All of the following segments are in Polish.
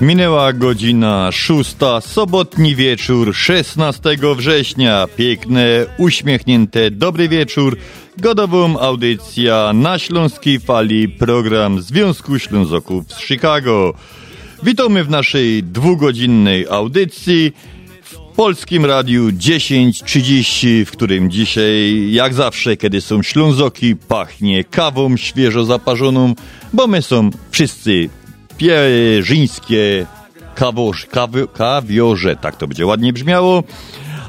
Minęła godzina szósta, sobotni wieczór, 16 września. Piękne, uśmiechnięte, dobry wieczór. Godową audycja na Śląskiej Fali, program Związku Ślązoków z Chicago. Witamy w naszej dwugodzinnej audycji w Polskim Radiu 10.30, w którym dzisiaj, jak zawsze, kiedy są Ślązoki, pachnie kawą świeżo zaparzoną, bo my są wszyscy pierzyńskie kawosz, kawi, kawiorze, tak to będzie ładnie brzmiało.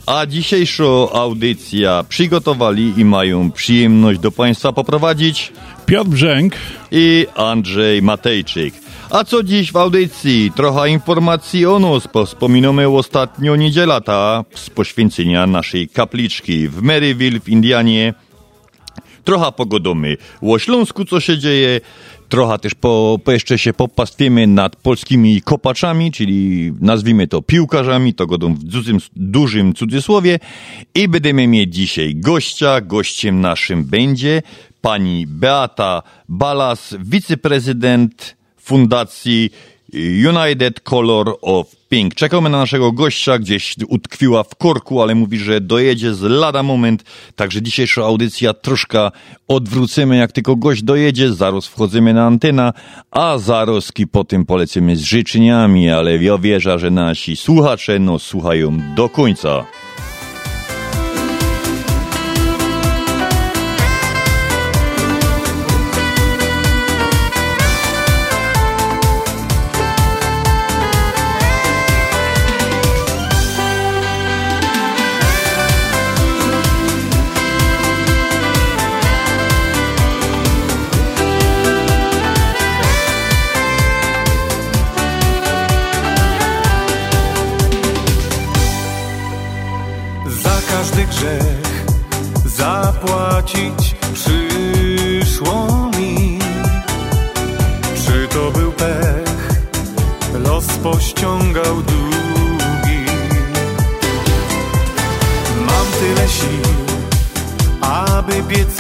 A dzisiejszą audycję przygotowali i mają przyjemność do Państwa poprowadzić Piotr Brzęk i Andrzej Matejczyk. A co dziś w audycji? Trochę informacji o nos, wspominamy ostatnio niedziela ta z poświęcenia naszej kapliczki w Maryville w Indianie. Trochę pogodomy o Śląsku, co się dzieje, trochę też po, jeszcze się popastwiemy nad polskimi kopaczami, czyli nazwijmy to piłkarzami, to godą w dużym, dużym cudzysłowie i będziemy mieć dzisiaj gościa. Gościem naszym będzie pani Beata Balas, wiceprezydent Fundacji United Color of Pink. Czekamy na naszego gościa, gdzieś utkwiła w korku, ale mówi, że dojedzie z lada moment. Także dzisiejsza audycja troszkę odwrócimy, jak tylko gość dojedzie, zaraz wchodzimy na antena, a zaroski po tym polecimy z życzeniami, ale ja wierzę, że nasi słuchacze no słuchają do końca.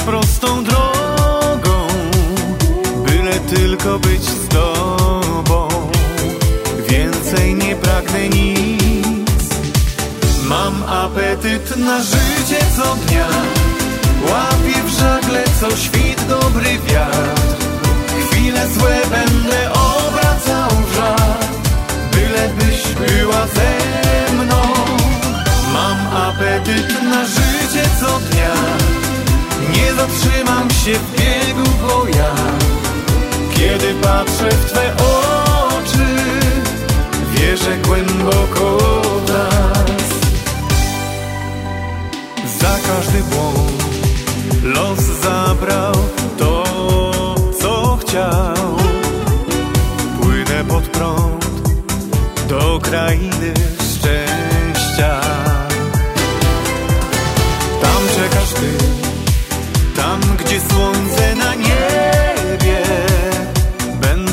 Prostą drogą, byle tylko być z tobą. Więcej nie pragnę nic. Mam apetyt na życie co dnia Łapię w żagle co świt dobry wiatr Chwile złe będę obracał w Byle byś była ze mną Mam apetyt na życie co dnia Nie zatrzymam się w biegu, bo ja Kiedy patrzę w Twe oczy Wierzę głęboko w nas za każdy błąd los zabrał to, co chciał. Płynę pod prąd do krainy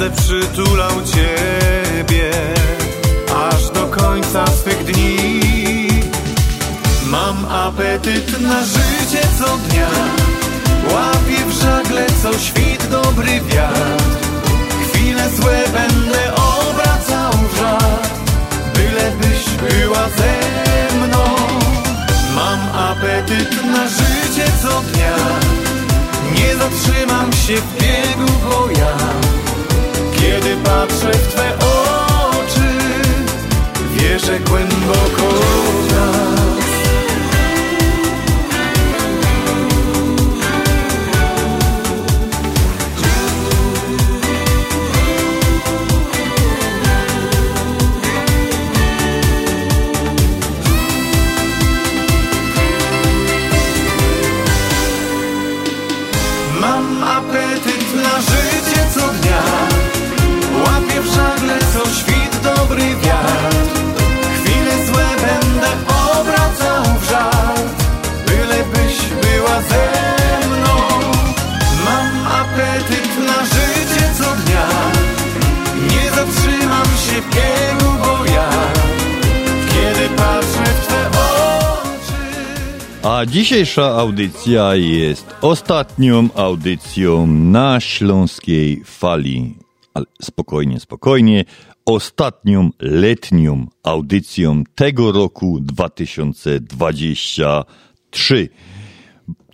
Będę przytulał ciebie aż do końca swych dni. Mam apetyt na życie co dnia Łapię w żagle co świt dobry wiatr. Chwile złe będę obracał w żar Byle byś była ze mną. Mam apetyt na życie co dnia Nie zatrzymam się w biegu, bo Kiedy patrzę w Twe oczy wierzę głęboko dobry wiatr Chwile złe będę obracał w żart Bylebyś była ze mną Mam apetyt na życie co dnia Nie zatrzymam się biegu, bo ja Kiedy patrzę w Twe oczy A dzisiejsza audycja jest ostatnią audycją na śląskiej fali. Ale spokojnie, spokojnie. Ostatnią letnią audycją tego roku 2023.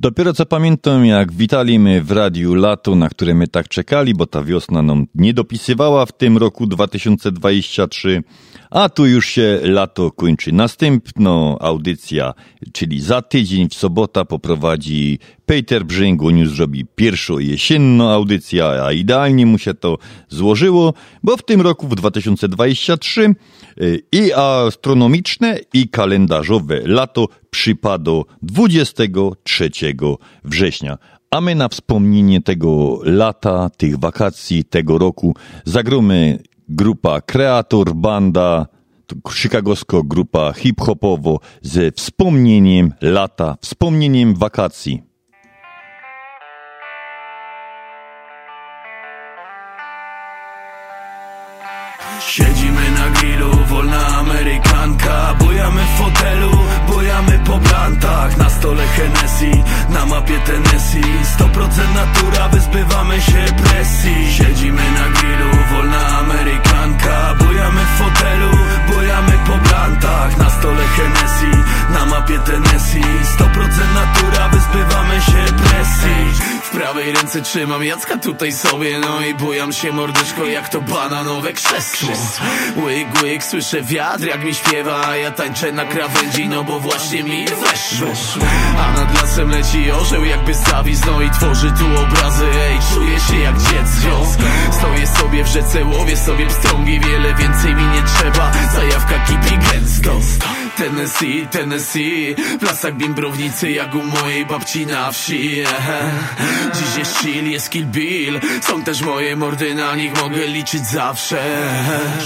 Dopiero co pamiętam, jak witaliśmy w Radiu Lato, na które my tak czekali, bo ta wiosna nam nie dopisywała w tym roku 2023, a tu już się lato kończy. Następną audycja, czyli za tydzień w sobota poprowadzi Peter Brzęgu, już zrobi pierwszą jesienną audycję, a idealnie mu się to złożyło, bo w tym roku, w 2023, y, i astronomiczne, i kalendarzowe lato przypada 23 września. A my na wspomnienie tego lata, tych wakacji, tego roku zagromy grupa Kreator Banda, chicagowska grupa hip-hopowo ze wspomnieniem lata, wspomnieniem wakacji. Siedzimy na grillu, wolna amerykanka Bujamy w fotelu, bujamy po plantach. Na stole Hennessy, na mapie Tennessee. 100% natura, wyzbywamy się presji. Siedzimy na grillu, wolna amerykanka. Bujamy w fotelu, bujamy po plantach. Na stole Hennessy, na mapie Tennessee prawej ręce trzymam Jacka tutaj sobie No i bujam się mordeczko jak to bananowe krzesło. Łyk, łyk, słyszę wiatr jak mi śpiewa A ja tańczę na krawędzi, no bo właśnie mi weszło. A nad lasem leci orzeł jakby zawis No i tworzy tu obrazy, ej, czuję się jak dziecko. Stoję sobie w rzece, łowię sobie pstrągi Wiele więcej mi nie trzeba, zajawka kipi gęsto Tennessee, Tennessee. W lasach bimbrownicy jak u mojej babci na wsi. Dziś jest chill, jest kill bill. Są też moje mordy, na nich mogę liczyć zawsze.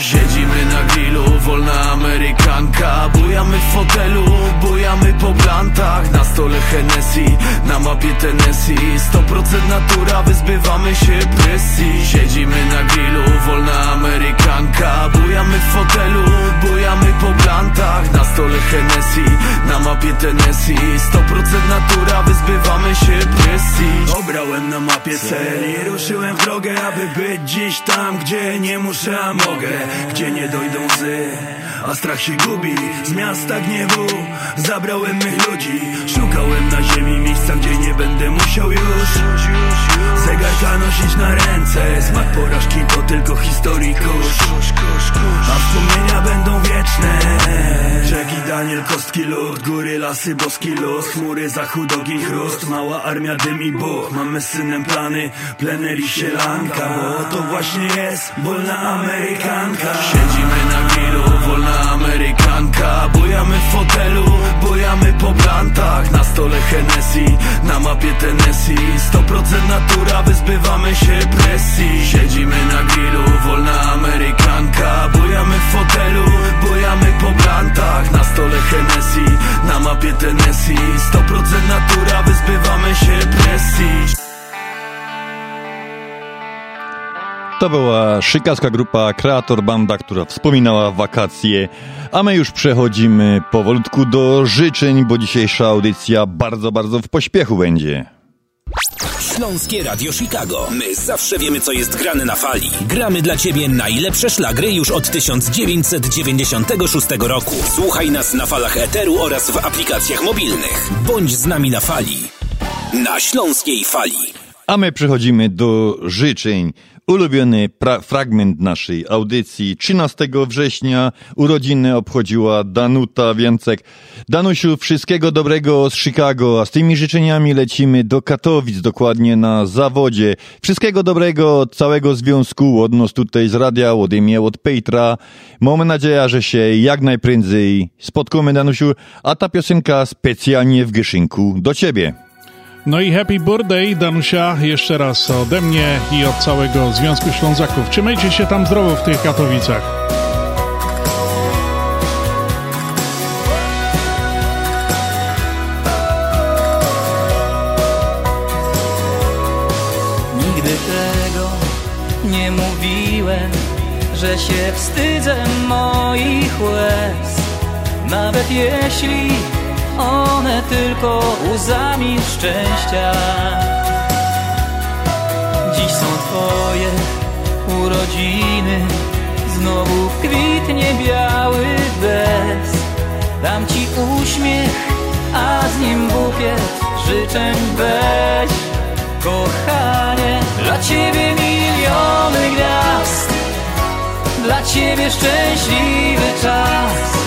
Siedzimy na grillu, wolna amerykanka. Bujamy w fotelu, bujamy po plantach. Na stole Hennessy, na mapie Tennessee. 100% natura, wyzbywamy się presji Siedzimy na grillu, wolna amerykanka. Bujamy w fotelu, bujamy po plantach. Na stole Hennessy, na mapie Tennessee. 100% natura, wyzbywamy się presji Obrałem na mapie cel i ruszyłem w drogę Aby być dziś tam, gdzie nie muszę, a mogę. Gdzie nie dojdą łzy, a strach się gubi. Z miasta gniewu zabrałem mych ludzi. Szukałem na ziemi miejsca, gdzie nie będę musiał już Zegarka nosić na ręce. Smak porażki to tylko historii kurz. A wspomnienia będą wieczne Rzeki Daniel, kostki lód Góry, lasy, boski los Chmury, zachód, ogień, chrust. Mała armia, dym i buch Mamy z synem plany, plener i sielanka Bo to właśnie jest wolna Amerykanka. Siedzimy na grillu, wolna amerykanka Bujamy w fotelu, bujamy po plantach. Na stole Hennessy, na mapie Tennessee. 100% natura, wyzbywamy się presji. Siedzimy na grillu, wolna amerykanka. Bujamy w fotelu, bujamy po plantach. Na stole Hennessy, na mapie Tennessee. 100% natura, wyzbywamy się presji To była szykawska grupa Kreator Banda, która wspominała wakacje, a my już przechodzimy powolutku do życzeń, bo dzisiejsza audycja bardzo, bardzo w pośpiechu będzie. Śląskie Radio Chicago. My zawsze wiemy, co jest grane na fali. Gramy dla Ciebie najlepsze szlagry już od 1996 roku. Słuchaj nas na falach Eteru oraz w aplikacjach mobilnych. Bądź z nami na fali. Na Śląskiej Fali. A my przechodzimy do życzeń. Ulubiony fragment naszej audycji. 13 września urodziny obchodziła Danuta Więcek. Danusiu, wszystkiego dobrego z Chicago, a z tymi życzeniami lecimy do Katowic, dokładnie na zawodzie. Wszystkiego dobrego od całego związku, od nas tutaj z radia, od imię, od Petra. Mamy nadzieję, że się jak najprędzej spotkamy, Danusiu, a ta piosenka specjalnie w Gyszynku do ciebie. No i happy birthday, Danusia, jeszcze raz ode mnie i od całego Związku Ślązaków. Trzymajcie się tam zdrowo w tych Katowicach. Nigdy tego nie mówiłem, że się wstydzę moich łez. Nawet jeśli one tylko łzami szczęścia. Dziś są Twoje urodziny, znowu kwitnie biały bez. Dam Ci uśmiech, a z nim bukiet życzeń weź. Kochanie, dla Ciebie miliony gwiazd, dla Ciebie szczęśliwy czas.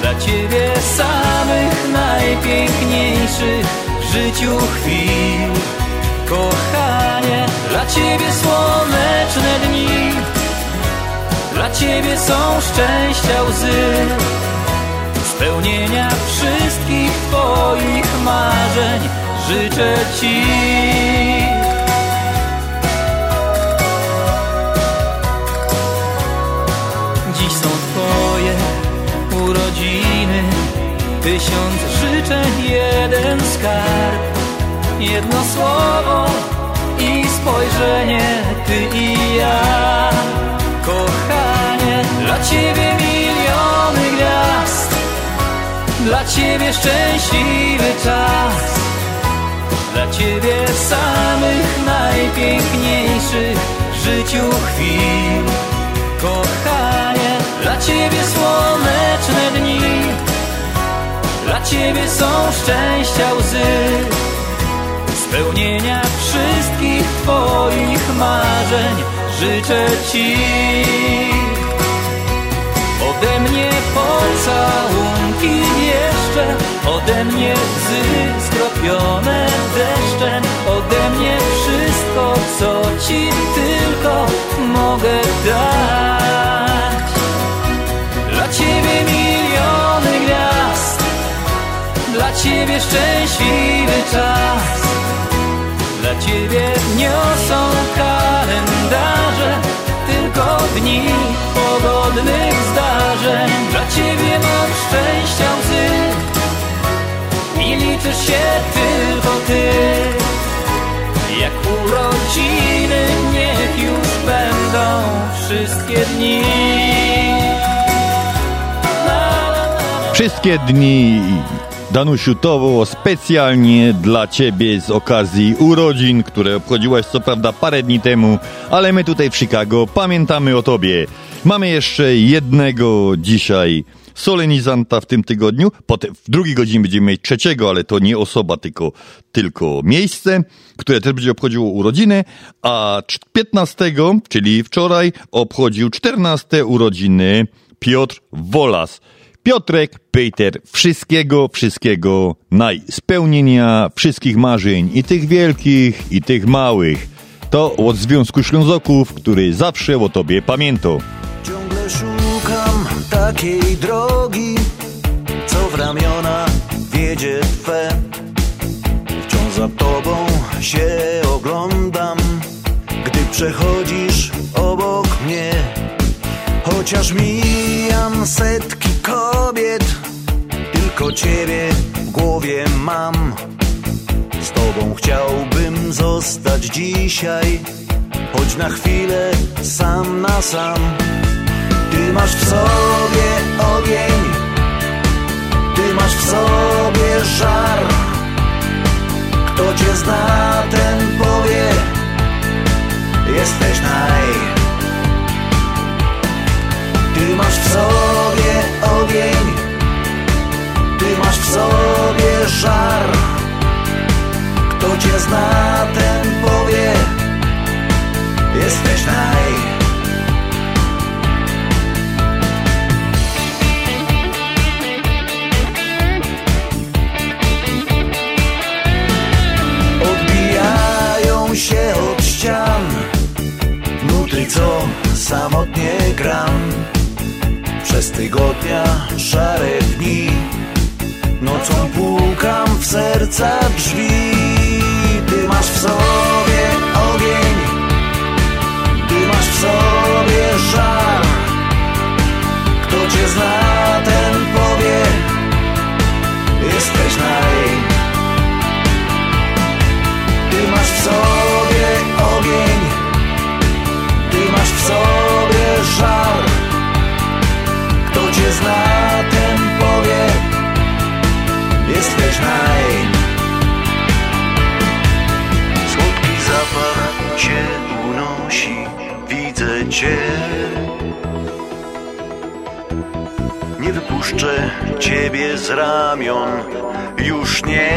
Dla Ciebie samych najpiękniejszych w życiu chwil. Kochanie, dla Ciebie słoneczne dni. Dla Ciebie są szczęścia łzy. Spełnienia wszystkich Twoich marzeń życzę Ci Tysiąc życzeń, jeden skarb. Jedno słowo i spojrzenie Ty i ja. Kochanie, dla Ciebie miliony gwiazd. Dla Ciebie szczęśliwy czas. Dla Ciebie samych najpiękniejszych w życiu chwil. Kochanie, dla Ciebie słoneczne dni Dla Ciebie są szczęścia łzy Spełnienia wszystkich Twoich marzeń. Życzę Ci Ode mnie pocałunki jeszcze Ode mnie łzy skropione deszczem Ode mnie wszystko, co Ci tylko mogę dać Dla Ciebie szczęśliwy czas. Dla Ciebie niosą kalendarze Tylko dni pogodnych zdarzeń. Dla Ciebie mam szczęścia łzy I liczysz się tylko Ty. Jak urodziny niech już będą wszystkie dni. Wszystkie dni Danusiu, to było specjalnie dla Ciebie z okazji urodzin, które obchodziłaś co prawda parę dni temu, ale my tutaj w Chicago pamiętamy o Tobie. Mamy jeszcze jednego dzisiaj solenizanta w tym tygodniu. Potem w drugiej godzinie będziemy mieć trzeciego, ale to nie osoba, tylko, tylko miejsce, które też będzie obchodziło urodziny. A 15, czyli wczoraj, obchodził 14 urodziny Piotr Wolas. Piotrek, Peter, wszystkiego, wszystkiego naj wszystkich marzeń, i tych wielkich, i tych małych. To od Związku Ślązoków, który zawsze o tobie pamiętał. Ciągle szukam takiej drogi, co w ramiona wiedzie Twe. Wciąż za Tobą się oglądam, gdy przechodzisz obok mnie. Chociaż mijam setki kobiet, tylko Ciebie w głowie mam. Z Tobą chciałbym zostać dzisiaj, choć na chwilę sam na sam. Ty masz w sobie ogień, Ty masz w sobie żar. Kto Cię zna, ten powie, jesteś naj. Masz w sobie ogień. Ty masz w sobie żar. Kto cię zna, ten Jesteś naj. Się od ścian. Nuty co samotnie gram Przez tygodnia szare dni. Nocą pukam w serca drzwi. Ty masz w sobie ogień. Ty masz w sobie żar Kto cię zna, ten powie Jesteś naj. Ty masz w sobie cię. Nie wypuszczę ciebie z ramion Już nie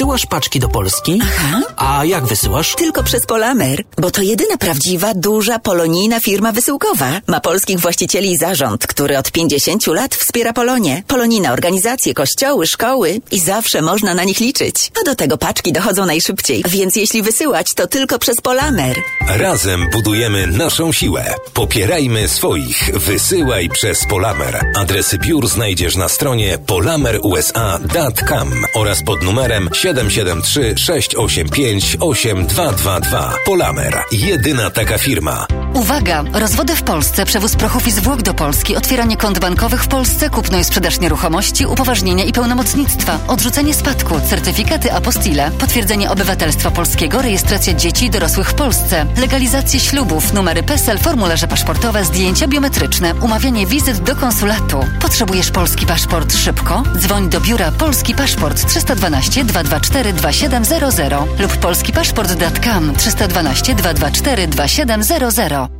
Wysyłasz paczki do Polski? Aha. A jak wysyłasz? Tylko przez Polamer, bo to jedyna prawdziwa, duża, polonijna firma wysyłkowa. Ma polskich właścicieli i zarząd, który od 50 lat wspiera Polonię. Polonijne organizacje, kościoły, szkoły i zawsze można na nich liczyć. A do tego paczki dochodzą najszybciej, więc jeśli wysyłać, to tylko przez Polamer. Razem budujemy naszą siłę. Popierajmy swoich. Wysyłaj przez Polamer. Adresy biur znajdziesz na stronie polamerusa.com oraz pod numerem 773 685 8222. Polamer. Jedyna taka firma. Uwaga! Rozwody w Polsce, przewóz prochów i zwłok do Polski, otwieranie kont bankowych w Polsce, kupno i sprzedaż nieruchomości, upoważnienia i pełnomocnictwa, odrzucenie spadku, certyfikaty apostille, potwierdzenie obywatelstwa polskiego, rejestracja dzieci i dorosłych w Polsce, legalizację ślubów, numery PESEL, formularze paszportowe, zdjęcia biometryczne, umawianie wizyt do konsulatu. Potrzebujesz polski paszport szybko? Dzwoń do biura Polski Paszport 312 224 2700 lub polskipaszport.com 312 224 2700.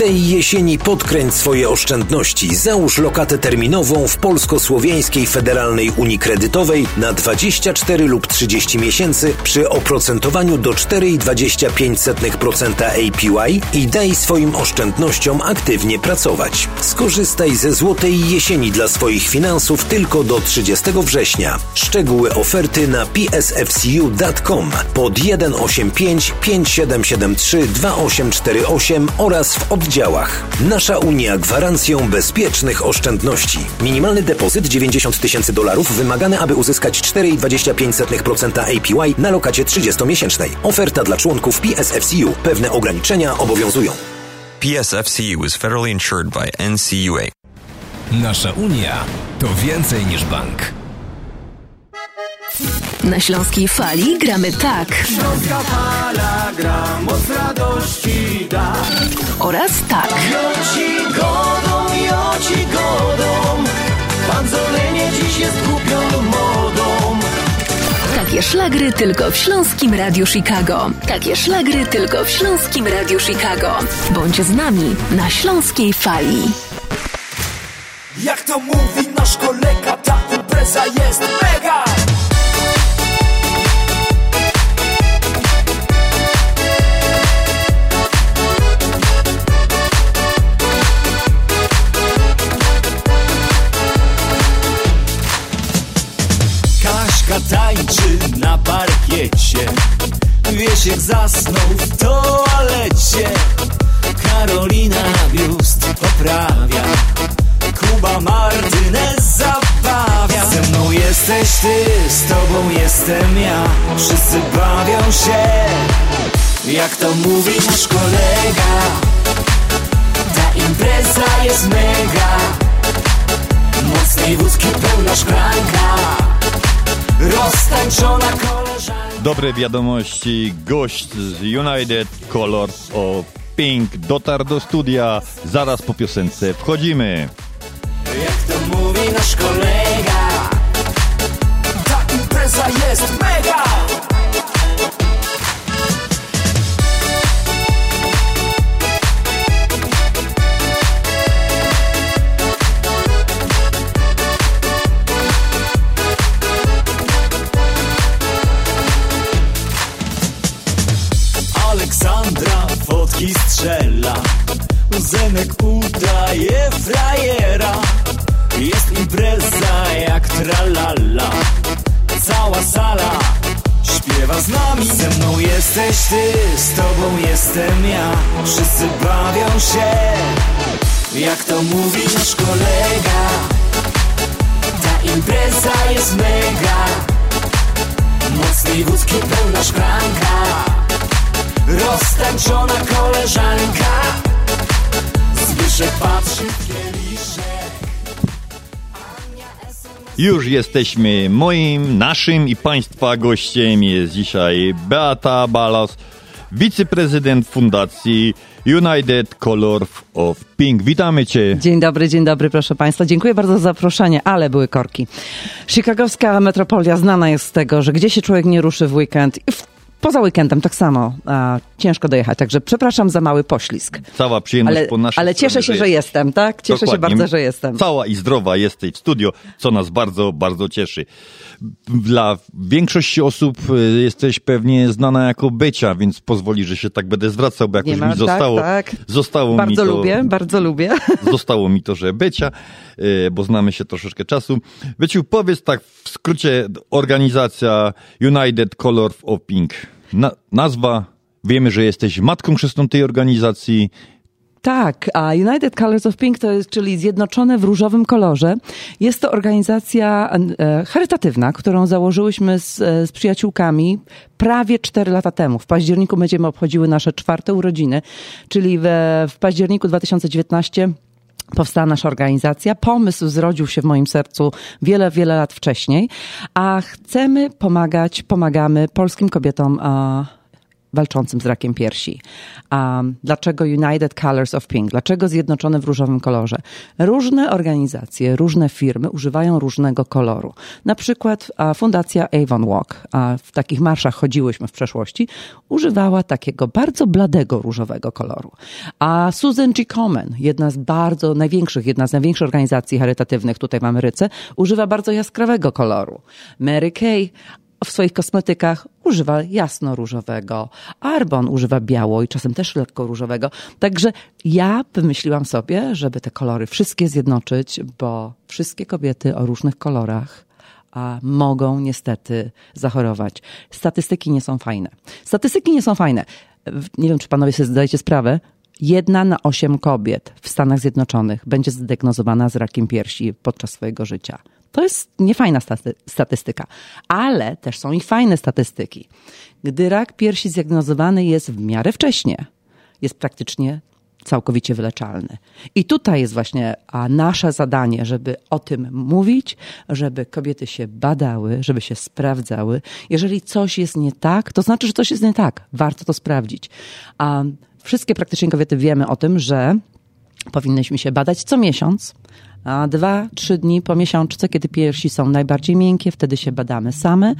Tej jesieni podkręć swoje oszczędności. Załóż lokatę terminową w Polsko-Słowiańskiej Federalnej Unii Kredytowej na 24 lub 30 miesięcy przy oprocentowaniu do 4,25% APY i daj swoim oszczędnościom aktywnie pracować. Skorzystaj ze złotej jesieni dla swoich finansów tylko do 30 września. Szczegóły oferty na psfcu.com pod 185 5773 2848 oraz w oddziałach. Nasza Unia gwarancją bezpiecznych oszczędności. Minimalny depozyt 90 tysięcy dolarów wymagany, aby uzyskać 4,25% APY na lokacie 30-miesięcznej. Oferta dla członków PSFCU. Pewne ograniczenia obowiązują. PSFCU is federally insured by NCUA. Nasza Unia to więcej niż bank. Na Śląskiej Fali gramy tak. Śląska fala gra, moc radości da. Oraz tak. Joci godą, joci godą. Panzolenie dziś jest głupią modą. Tak Takie szlagry tylko w Śląskim Radiu Chicago. Takie szlagry tylko w Śląskim Radiu Chicago. Bądź z nami na Śląskiej Fali. Jak to mówi nasz kolega, ta impreza jest Wiesiek zasnął w toalecie Karolina biust poprawia. Kuba Martynez zabawia. Ze mną jesteś ty, z tobą jestem ja. Wszyscy bawią się Jak to mówi nasz kolega. Ta impreza jest mega. Mocnej wódki pełna szklanka. Roztańczona koleżanka Dobre wiadomości. Gość z United Colors of Pink dotarł do studia. Zaraz po piosence wchodzimy. Jak to mówi nasz kolega frajera. Jest impreza jak tralala. Cała sala śpiewa z nami. Ze mną jesteś ty, z tobą jestem ja. Wszyscy bawią się Jak to mówi nasz kolega. Ta impreza jest mega. Mocnej wódki pełna szklanka. Roztańczona koleżanka. Zbyszek patrzy Już jesteśmy moim, naszym i Państwa gościem. Jest dzisiaj Beata Balas, wiceprezydent Fundacji United Colors of Pink. Witamy Cię. Dzień dobry, dzień dobry, proszę Państwa. Dziękuję bardzo za zaproszenie, ale były korki. Chicagowska metropolia znana jest z tego, że gdzie się człowiek nie ruszy w weekend w, poza weekendem tak samo a, ciężko dojechać. Także przepraszam za mały poślizg. Cała przyjemność Ale, po naszej ale cieszę się, że jestem, tak? Cieszę Dokładnie. się bardzo, że jestem. Cała i zdrowa jesteś w studio, co nas bardzo, bardzo cieszy. Dla większości osób y, jesteś pewnie znana jako Becia, więc pozwoli, że się tak będę zwracał, bo jakoś ma, mi zostało, tak, tak. zostało mi Bardzo to, lubię, bardzo lubię. Zostało mi to, że Becia, y, bo znamy się troszeczkę czasu. Beciu, powiedz tak w skrócie, organizacja United Color of Pink. Na, nazwa, wiemy, że jesteś matką chrzestną tej organizacji. Tak, a United Colors of Pink to jest, czyli Zjednoczone w różowym kolorze. Jest to organizacja e, charytatywna, którą założyłyśmy z, e, z przyjaciółkami prawie 4 lata temu. W październiku będziemy obchodziły nasze czwarte urodziny, czyli we, w październiku 2019 powstała nasza organizacja. Pomysł zrodził się w moim sercu wiele, wiele lat wcześniej, a chcemy pomagać, pomagamy polskim kobietom a, walczącym z rakiem piersi. A dlaczego United Colors of Pink? Dlaczego Zjednoczone w różowym kolorze? Różne organizacje, różne firmy używają różnego koloru. Na przykład Fundacja Avon Walk, a w takich marszach chodziłyśmy w przeszłości, używała takiego bardzo bladego różowego koloru. A Susan G. Komen, jedna z bardzo największych, jedna z największych organizacji charytatywnych tutaj w Ameryce, używa bardzo jaskrawego koloru. Mary Kay w swoich kosmetykach używa jasno-różowego. Arbon używa biało i czasem też lekko różowego. Także ja wymyśliłam sobie, żeby te kolory wszystkie zjednoczyć, bo wszystkie kobiety o różnych kolorach a mogą niestety zachorować. Statystyki nie są fajne. Statystyki nie są fajne. Nie wiem, czy panowie sobie zdajecie sprawę. Jedna na osiem kobiet w Stanach Zjednoczonych będzie zdiagnozowana z rakiem piersi podczas swojego życia. To jest niefajna staty- statystyka, ale też są i fajne statystyki. Gdy rak piersi zdiagnozowany jest w miarę wcześnie, jest praktycznie całkowicie wyleczalny. I tutaj jest właśnie nasze zadanie, żeby o tym mówić, żeby kobiety się badały, żeby się sprawdzały. Jeżeli coś jest nie tak, to znaczy, że coś jest nie tak. Warto to sprawdzić. A wszystkie praktycznie kobiety wiemy o tym, że powinnyśmy się badać co miesiąc, dwa, trzy dni po miesiączce, kiedy piersi są najbardziej miękkie, wtedy się badamy same.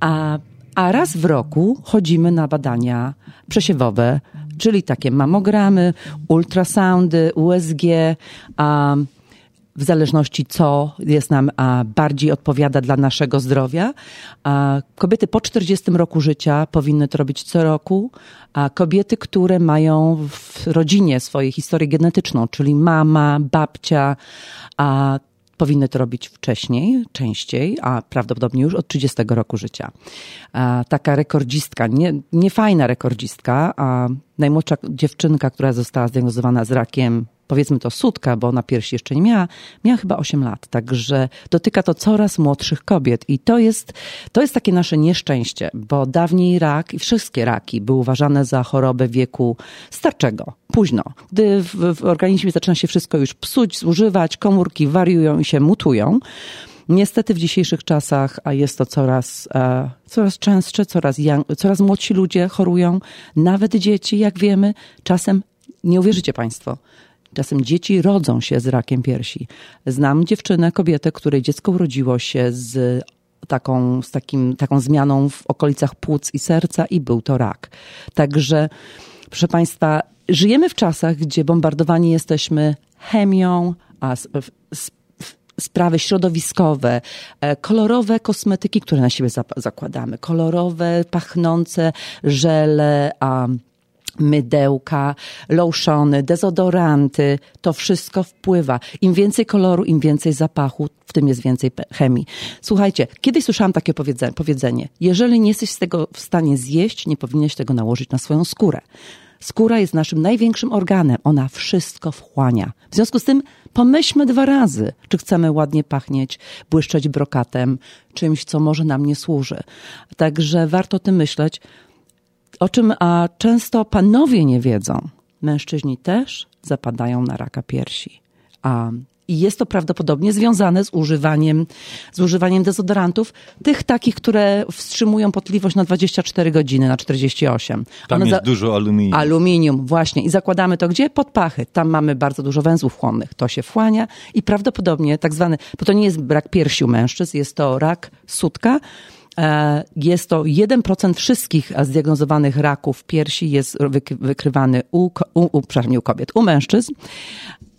A, a raz w roku chodzimy na badania przesiewowe, czyli takie mamogramy, ultrasoundy, USG, w zależności co jest nam a, bardziej odpowiada dla naszego zdrowia. A, kobiety po 40 roku życia powinny to robić co roku, a kobiety, które mają w rodzinie swoją historię genetyczną, czyli mama, babcia, a powinny to robić wcześniej, częściej, a prawdopodobnie już od 30 roku życia. Taka rekordzistka, nie, nie fajna rekordzistka, a najmłodsza dziewczynka, która została zdiagnozowana z rakiem powiedzmy to sutka, bo na piersi jeszcze nie miała, miała chyba 8 lat. Także dotyka to coraz młodszych kobiet i to jest, to jest takie nasze nieszczęście, bo dawniej rak i wszystkie raki były uważane za chorobę wieku starczego, późno. Gdy w, w organizmie zaczyna się wszystko już psuć, zużywać, komórki wariują i się mutują. Niestety w dzisiejszych czasach, a jest to coraz, e, coraz częstsze, coraz, coraz młodsi ludzie chorują, nawet dzieci, jak wiemy, czasem nie uwierzycie Państwo. Czasem dzieci rodzą się z rakiem piersi. Znam dziewczynę, kobietę, której dziecko urodziło się z taką, z takim, taką zmianą w okolicach płuc i serca i był to rak. Także, proszę Państwa, żyjemy w czasach, gdzie bombardowani jesteśmy chemią, a sprawy środowiskowe, e, kolorowe kosmetyki, które na siebie zakładamy, kolorowe, pachnące żele, a mydełka, lotiony, dezodoranty, to wszystko wpływa. Im więcej koloru, im więcej zapachu, w tym jest więcej chemii. Słuchajcie, kiedyś słyszałam takie powiedzenie, powiedzenie, jeżeli nie jesteś z tego w stanie zjeść, nie powinieneś tego nałożyć na swoją skórę. Skóra jest naszym największym organem, ona wszystko wchłania. W związku z tym pomyślmy dwa razy, czy chcemy ładnie pachnieć, błyszczeć brokatem, czymś, co może nam nie służy. Także warto o tym myśleć o czym a często panowie nie wiedzą, mężczyźni też zapadają na raka piersi. A, I jest to prawdopodobnie związane z używaniem, z używaniem dezodorantów, tych takich, które wstrzymują potliwość na 24 godziny, na 48. Tam One jest dużo aluminium. Aluminium, właśnie. I zakładamy to gdzie? Pod pachy. Tam mamy bardzo dużo węzłów chłonnych. To się wchłania i prawdopodobnie tak zwany, bo to nie jest rak piersi u mężczyzn, jest to rak sutka. E, Jest to 1% wszystkich zdiagnozowanych raków piersi jest wyk- wykrywany u, u, u, u kobiet, u mężczyzn.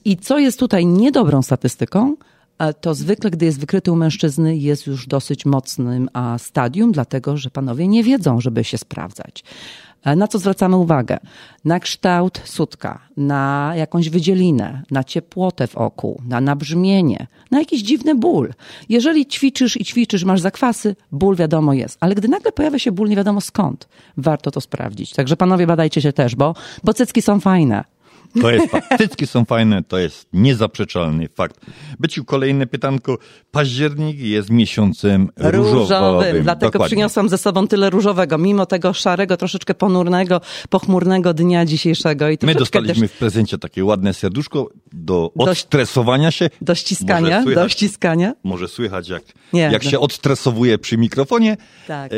I co jest tutaj niedobrą statystyką, e, to zwykle, gdy jest wykryty u mężczyzny, jest już dosyć mocnym stadium, dlatego że panowie nie wiedzą, żeby się sprawdzać. E, Na co zwracamy uwagę? Na kształt sutka, na jakąś wydzielinę, na ciepłotę w oku, na nabrzmienie, na jakiś dziwny ból. Jeżeli ćwiczysz i ćwiczysz, masz zakwasy, ból wiadomo jest. Ale gdy nagle pojawia się ból nie wiadomo skąd, warto to sprawdzić. Także panowie badajcie się też, bo, bo cycki są fajne. To jest fakt. Cycki są fajne, to jest niezaprzeczalny fakt. Byciu kolejne pytanko. Październik jest miesiącem różowym. Dlatego Dokładnie. przyniosłam ze sobą tyle różowego, mimo tego szarego, troszeczkę ponurnego, pochmurnego dnia dzisiejszego. I My dostaliśmy też w prezencie takie ładne serduszko do Do- odstresowania się. do ściskania, Może słychać- do ściskania. Może słychać, jak, Nie, jak no. się odstresowuje przy mikrofonie. Tak. E,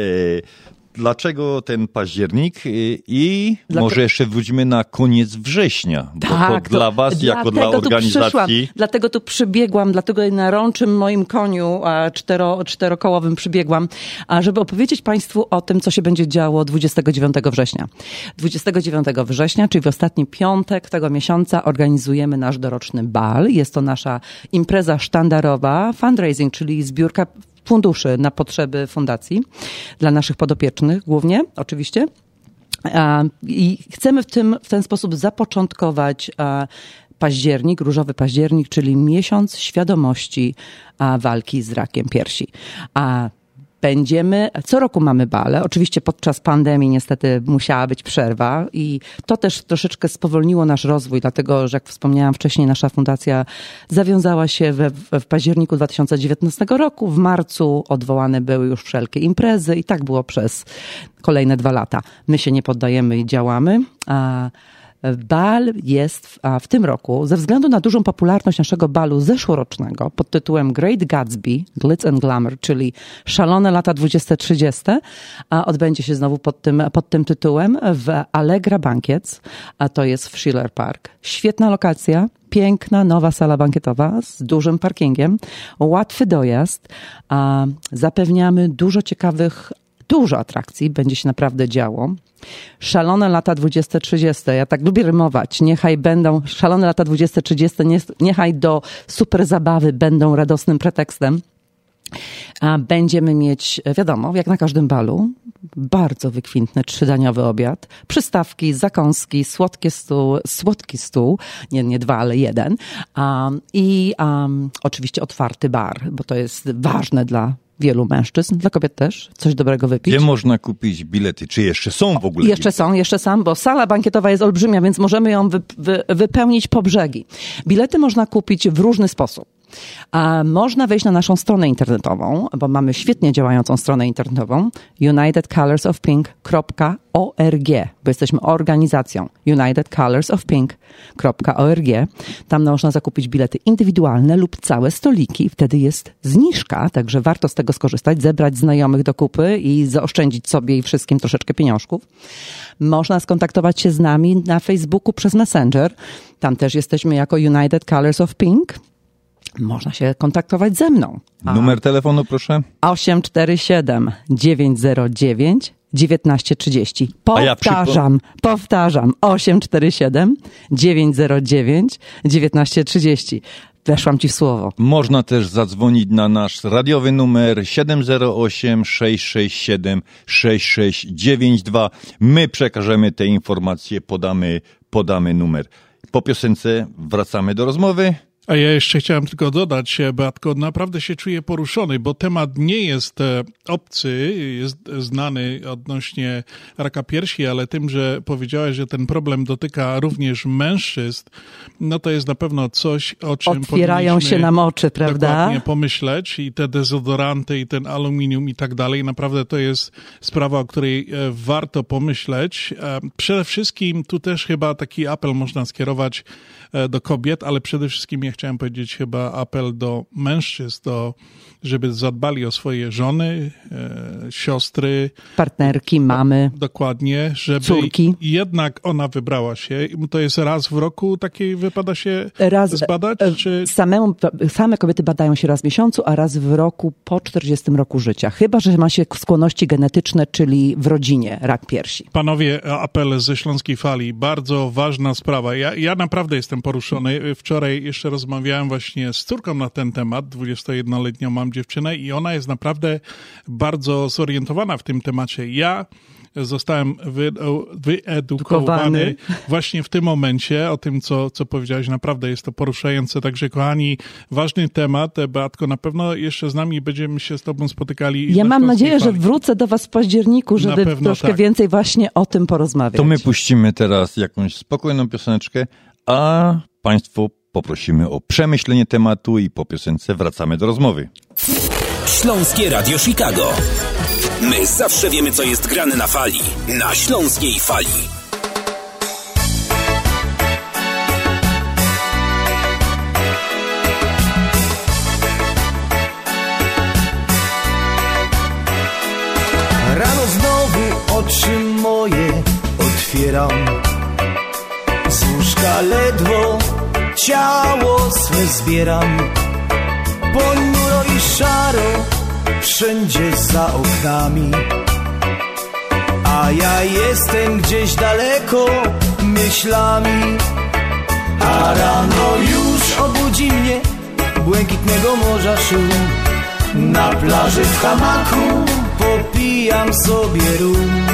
dlaczego ten październik? E, I może jeszcze wróćmy na koniec września. Bo to dla was, jako dla dlatego tu organizacji. dlatego tu przybiegłam, dlatego na rączym moim koniu a, cztero, czterokołowym przybiegłam, a żeby opowiedzieć Państwu o tym, co się będzie działo 29 września. 29 września, czyli w ostatni piątek tego miesiąca organizujemy nasz doroczny bal. Jest to nasza impreza sztandarowa, fundraising, czyli zbiórka funduszy na potrzeby fundacji dla naszych podopiecznych głównie, oczywiście. I chcemy w, tym, w ten sposób zapoczątkować październik, różowy październik, czyli miesiąc świadomości walki z rakiem piersi. A Będziemy, co roku mamy bale. Oczywiście podczas pandemii niestety musiała być przerwa i to też troszeczkę spowolniło nasz rozwój, dlatego że jak wspomniałam wcześniej, nasza fundacja zawiązała się we, w, październiku 2019 roku. W marcu odwołane były już wszelkie imprezy i tak było przez kolejne dwa lata. My się nie poddajemy i działamy. A Bal jest w, w tym roku, ze względu na dużą popularność naszego balu zeszłorocznego pod tytułem Great Gatsby, Glitz and Glamour, czyli Szalone lata 20-30, a odbędzie się znowu pod tym, pod tym tytułem w Allegra Bankiec, a to jest w Schiller Park. Świetna lokacja, piękna, nowa sala bankietowa z dużym parkingiem, łatwy dojazd. A zapewniamy dużo ciekawych, dużo atrakcji, będzie się naprawdę działo. Szalone lata 20-30, ja tak lubię rymować, niechaj będą, szalone lata 20-30, nie- niechaj do super zabawy będą radosnym pretekstem. A będziemy mieć, wiadomo, jak na każdym balu, bardzo wykwintny trzydaniowy obiad, przystawki, zakąski, słodkie stół, słodki stół, nie, nie dwa, ale jeden. Um, I um, oczywiście otwarty bar, bo to jest ważne dla wielu mężczyzn, dla kobiet też, coś dobrego wypić. Gdzie można kupić bilety? Czy jeszcze są w ogóle? Jeszcze są, jeszcze są, bo sala bankietowa jest olbrzymia, więc możemy ją wy, wy, wypełnić po brzegi. Bilety można kupić w różny sposób. A można wejść na naszą stronę internetową, bo mamy świetnie działającą stronę internetową unitedcolorsofpink.org, bo jesteśmy organizacją unitedcolorsofpink.org. Tam można zakupić bilety indywidualne lub całe stoliki. Wtedy jest zniżka, także warto z tego skorzystać, zebrać znajomych do kupy i zaoszczędzić sobie i wszystkim troszeczkę pieniążków. Można skontaktować się z nami na Facebooku przez Messenger. Tam też jesteśmy jako United Colors of Pink. Można się kontaktować ze mną. Numer telefonu, proszę. 847 909 1930. A ja Powtarzam, powtarzam. 847 909 1930. Weszłam ci w słowo. Można też zadzwonić na nasz radiowy numer 708 667 6692. My przekażemy te informacje, podamy, podamy numer. Po piosence wracamy do rozmowy. A ja jeszcze chciałem tylko dodać, Beatko, naprawdę się czuję poruszony, bo temat nie jest e, obcy, jest znany odnośnie raka piersi, ale tym, że powiedziałeś, że ten problem dotyka również mężczyzn, no to jest na pewno coś, o czym Otwierają się nam oczy, prawda? Dokładnie pomyśleć i te dezodoranty i ten aluminium i tak dalej. Naprawdę to jest sprawa, o której e, warto pomyśleć. E, Przede wszystkim tu też chyba taki apel można skierować do kobiet, ale przede wszystkim ja chciałem powiedzieć chyba apel do mężczyzn, do, żeby zadbali o swoje żony, e, siostry, Partnerki, mamy. Dokładnie, żeby Córki. jednak ona wybrała się. To jest raz w roku takiej wypada się Raz, zbadać? e, Czy... Samemu, same kobiety badają się raz w miesiącu, a raz w roku po 40 roku życia. Chyba, że ma się skłonności genetyczne, czyli w rodzinie rak piersi. Panowie, apel ze Śląskiej Fali, bardzo ważna sprawa. Ja, ja naprawdę jestem poruszony. Wczoraj jeszcze rozmawiałem właśnie z córką na ten temat, 21-letnią mam dziewczynę i ona jest naprawdę bardzo zorientowana w tym temacie. Ja zostałem wy, wyedukowany Edukowany. właśnie w tym momencie o tym, co, co powiedziałeś. Naprawdę jest to poruszające. Także kochani, ważny temat. Beatko, na pewno jeszcze z nami będziemy się z tobą spotykali. Ja mam nadzieję, że Fali. wrócę do Was w październiku, żeby troszkę tak. więcej właśnie o tym porozmawiać. To my puścimy teraz jakąś spokojną pioseneczkę, a Państwo poprosimy o przemyślenie tematu i po piosence wracamy do rozmowy. Śląskie Radio Chicago. My zawsze wiemy, co jest grane na fali. Na Śląskiej Fali. Rano znowu oczy moje otwieram Z łóżka ledwo ciało swe zbieram. Ponuro i szaro wszędzie za oknami. A ja jestem gdzieś daleko myślami. A rano już obudzi mnie błękitnego morza szum. Na plaży w hamaku popijam sobie rum.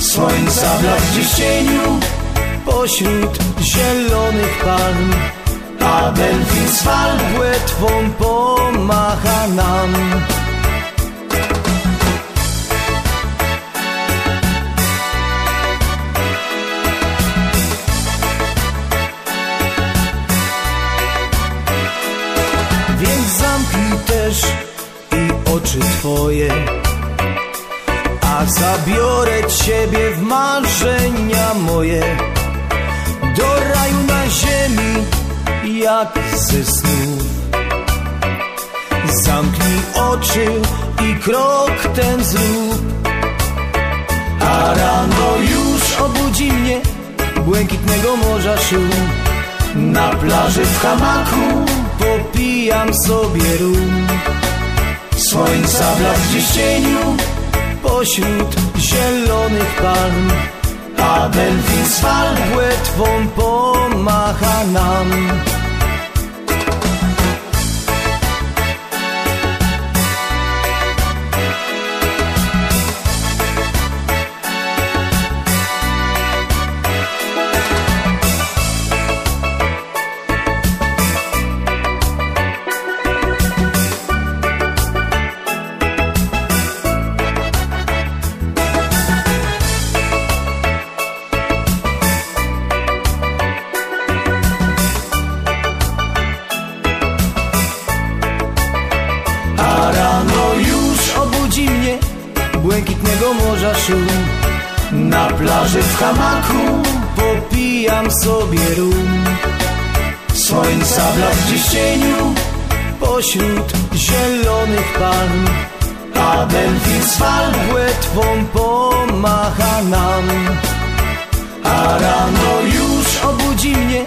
Słońca blask w cieniu pośród zielonych palm A delfin z fal płetwą pomacha nam. Więc zamknij też i oczy twoje A zabiorę ciebie w marzenia moje do raju na ziemi jak ze snów. Zamknij oczy i krok ten zrób. A rano już obudzi mnie błękitnego morza szum. Na plaży w hamaku popijam sobie rum. Słońca blask w cieniu pośród zielonych palm. A delfin z fal płetwą cieniu pośród zielonych palm. A delfin z fal płetwą pomacha nam. A rano już obudzi mnie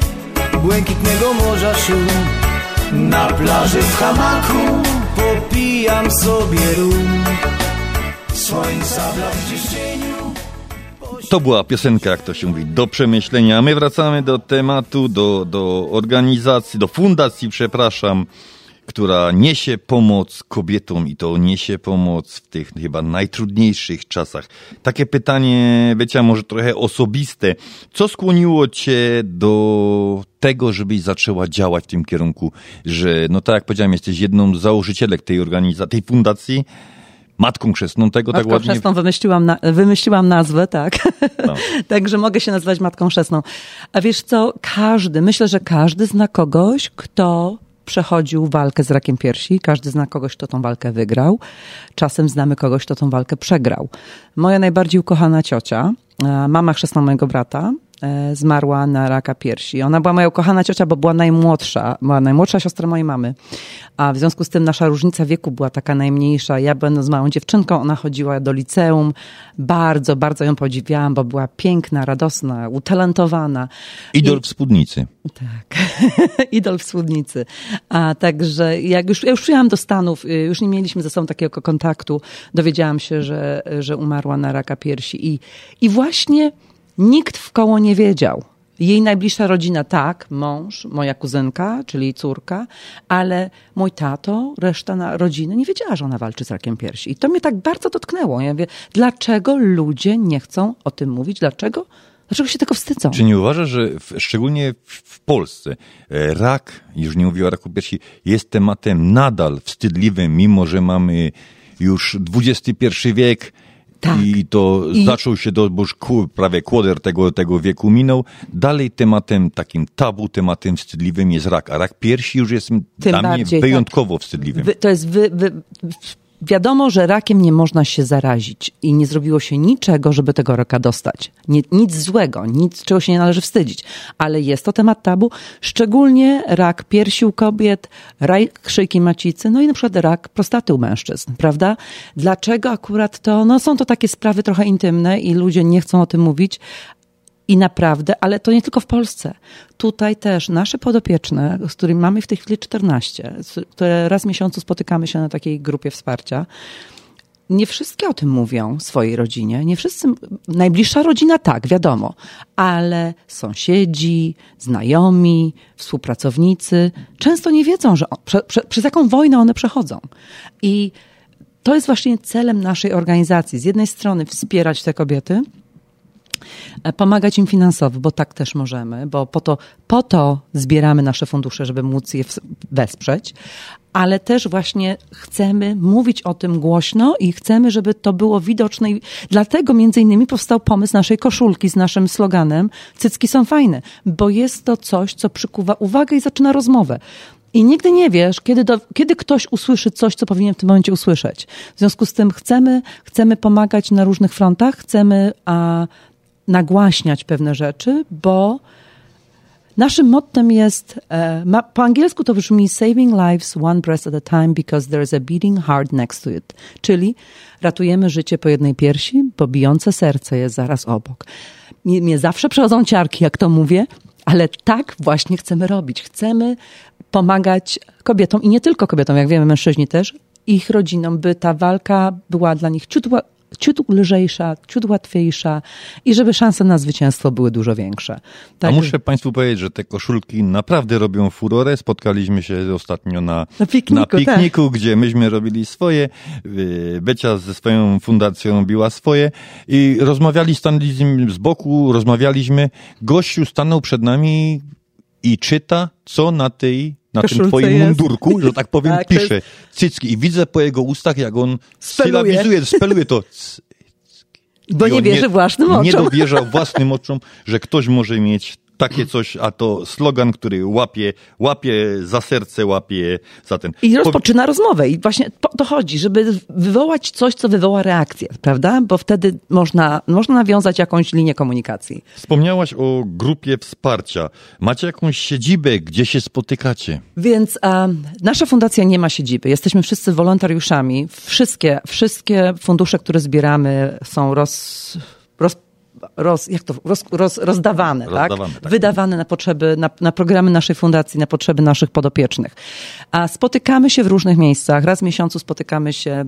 błękitnego morza szum. Na plaży w hamaku popijam sobie rum. Słońca blask w cieniu To była piosenka, jak to się mówi, do przemyślenia. My wracamy do tematu, do, do organizacji, do fundacji, przepraszam, która niesie pomoc kobietom i to niesie pomoc w tych chyba najtrudniejszych czasach. Takie pytanie, wiecie, może trochę osobiste. Co skłoniło cię do tego, żebyś zaczęła działać w tym kierunku, że, no tak jak powiedziałem, jesteś jedną z założycielek tej organizacji, tej fundacji, matką chrzestną tego, tak Matką ładnie... chrzestną wymyśliłam, na, wymyśliłam nazwę, tak. No. Także mogę się nazywać Matką Chrzestną. A wiesz co, każdy, myślę, że każdy zna kogoś, kto przechodził walkę z rakiem piersi. Każdy zna kogoś, kto tą walkę wygrał. Czasem znamy kogoś, kto tą walkę przegrał. Moja najbardziej ukochana ciocia, e, mama chrzestna mojego brata, zmarła na raka piersi. Ona była moja ukochana ciocia, bo była najmłodsza, była najmłodsza siostra mojej mamy. A w związku z tym nasza różnica wieku była taka najmniejsza. Ja będąc małą dziewczynką, ona chodziła do liceum. Bardzo, bardzo ją podziwiałam, bo była piękna, radosna, utalentowana. Idol w spódnicy. idol w spódnicy. A także jak już, ja już przyjechałam do Stanów, y, już nie mieliśmy ze sobą takiego kontaktu, dowiedziałam się, że, że umarła na raka piersi i, i właśnie nikt w koło nie wiedział. Jej najbliższa rodzina, tak, mąż, moja kuzynka, czyli córka, ale mój tato, reszta na rodziny nie wiedziała, że ona walczy z rakiem piersi. I to mnie tak bardzo dotknęło. Ja mówię, dlaczego ludzie nie chcą o tym mówić? Dlaczego? Dlaczego się tego wstydzą? Czy nie uważasz, że w, szczególnie w, Polsce e, rak, już nie mówię o raku piersi, jest tematem nadal wstydliwym, mimo że mamy już XXI wiek Tak. i to I- zaczął się, do, bo już ku- prawie kłoder tego, tego wieku minął, dalej tematem takim tabu, tematem wstydliwym jest rak, a rak piersi już jest dla bardziej, mnie tak. wyjątkowo wstydliwym. Wy, to jest wy, wy, wiadomo, że rakiem nie można się zarazić i nie zrobiło się niczego, żeby tego raka dostać. Nie, nic złego, nic, czego się nie należy wstydzić, ale jest to temat tabu, szczególnie rak piersi u kobiet, rak szyjki macicy, no i na przykład rak prostaty u mężczyzn, prawda? Dlaczego akurat to, no są to takie sprawy trochę intymne i ludzie nie chcą o tym mówić, i naprawdę, ale to nie tylko w Polsce. Tutaj też nasze podopieczne, z którymi mamy w tej chwili 14, z- które raz w miesiącu spotykamy się na takiej grupie wsparcia, nie wszystkie o tym mówią swojej rodzinie. Nie wszyscy, najbliższa rodzina tak, wiadomo, ale sąsiedzi, znajomi, współpracownicy często nie wiedzą, że o, prze, prze, przez jaką wojnę one przechodzą. I to jest właśnie celem naszej organizacji. Z jednej strony wspierać te kobiety, pomagać im finansowo, bo tak też możemy, bo po to, po to zbieramy nasze fundusze, żeby móc je wesprzeć, ale też właśnie chcemy mówić o tym głośno i chcemy, żeby to było widoczne. I dlatego między innymi powstał pomysł naszej koszulki z naszym sloganem Cycki są fajne, bo jest to coś, co przykuwa uwagę i zaczyna rozmowę. I nigdy nie wiesz, kiedy, do, kiedy ktoś usłyszy coś, co powinien w tym momencie usłyszeć. W związku z tym chcemy, chcemy pomagać na różnych frontach, chcemy a, nagłaśniać pewne rzeczy, bo naszym mottem jest, e, ma, po angielsku to brzmi saving lives one breath at a time because there is a beating heart next to it. Czyli ratujemy życie po jednej piersi, bo bijące serce jest zaraz obok. Mnie, mnie zawsze przechodzą ciarki, jak to mówię, ale tak właśnie chcemy robić. Chcemy pomagać kobietom i nie tylko kobietom, jak wiemy, mężczyźni też, ich rodzinom, by ta walka była dla nich ciut, ciut lżejsza, ciut łatwiejsza i żeby szanse na zwycięstwo były dużo większe. A muszę Państwu powiedzieć, że te koszulki naprawdę robią furorę. Spotkaliśmy się ostatnio na, Na pikniku, na pikniku gdzie myśmy robili swoje. y, Becia ze swoją fundacją robiła swoje i rozmawiali, stanęli z nim z boku, rozmawialiśmy. Gościu stanął przed nami i czyta, co na tej na tym twoim jest. mundurku, że tak powiem, Tak, to jest- pisze cycki i widzę po jego ustach, jak on Speluje. sylabizuje, speluje to Bo nie wierzy własnym oczom. Nie dowierzał własnym oczom, że ktoś może mieć takie coś, a to slogan, który łapie, łapie za serce, łapie za ten. I rozpoczyna rozmowę. I właśnie po to chodzi, żeby wywołać coś, co wywoła reakcję, prawda? Bo wtedy można, można nawiązać jakąś linię komunikacji. Wspomniałaś o grupie wsparcia. Macie jakąś siedzibę, gdzie się spotykacie? Więc um, nasza fundacja nie ma siedziby. Jesteśmy wszyscy wolontariuszami. Wszystkie, wszystkie fundusze, które zbieramy są roz, roz, roz, jak to, roz, roz, rozdawane, Rozdawane, tak? tak. Wydawane na potrzeby, na, na programy naszej fundacji, na potrzeby naszych podopiecznych. A spotykamy się w różnych miejscach. Raz w miesiącu spotykamy się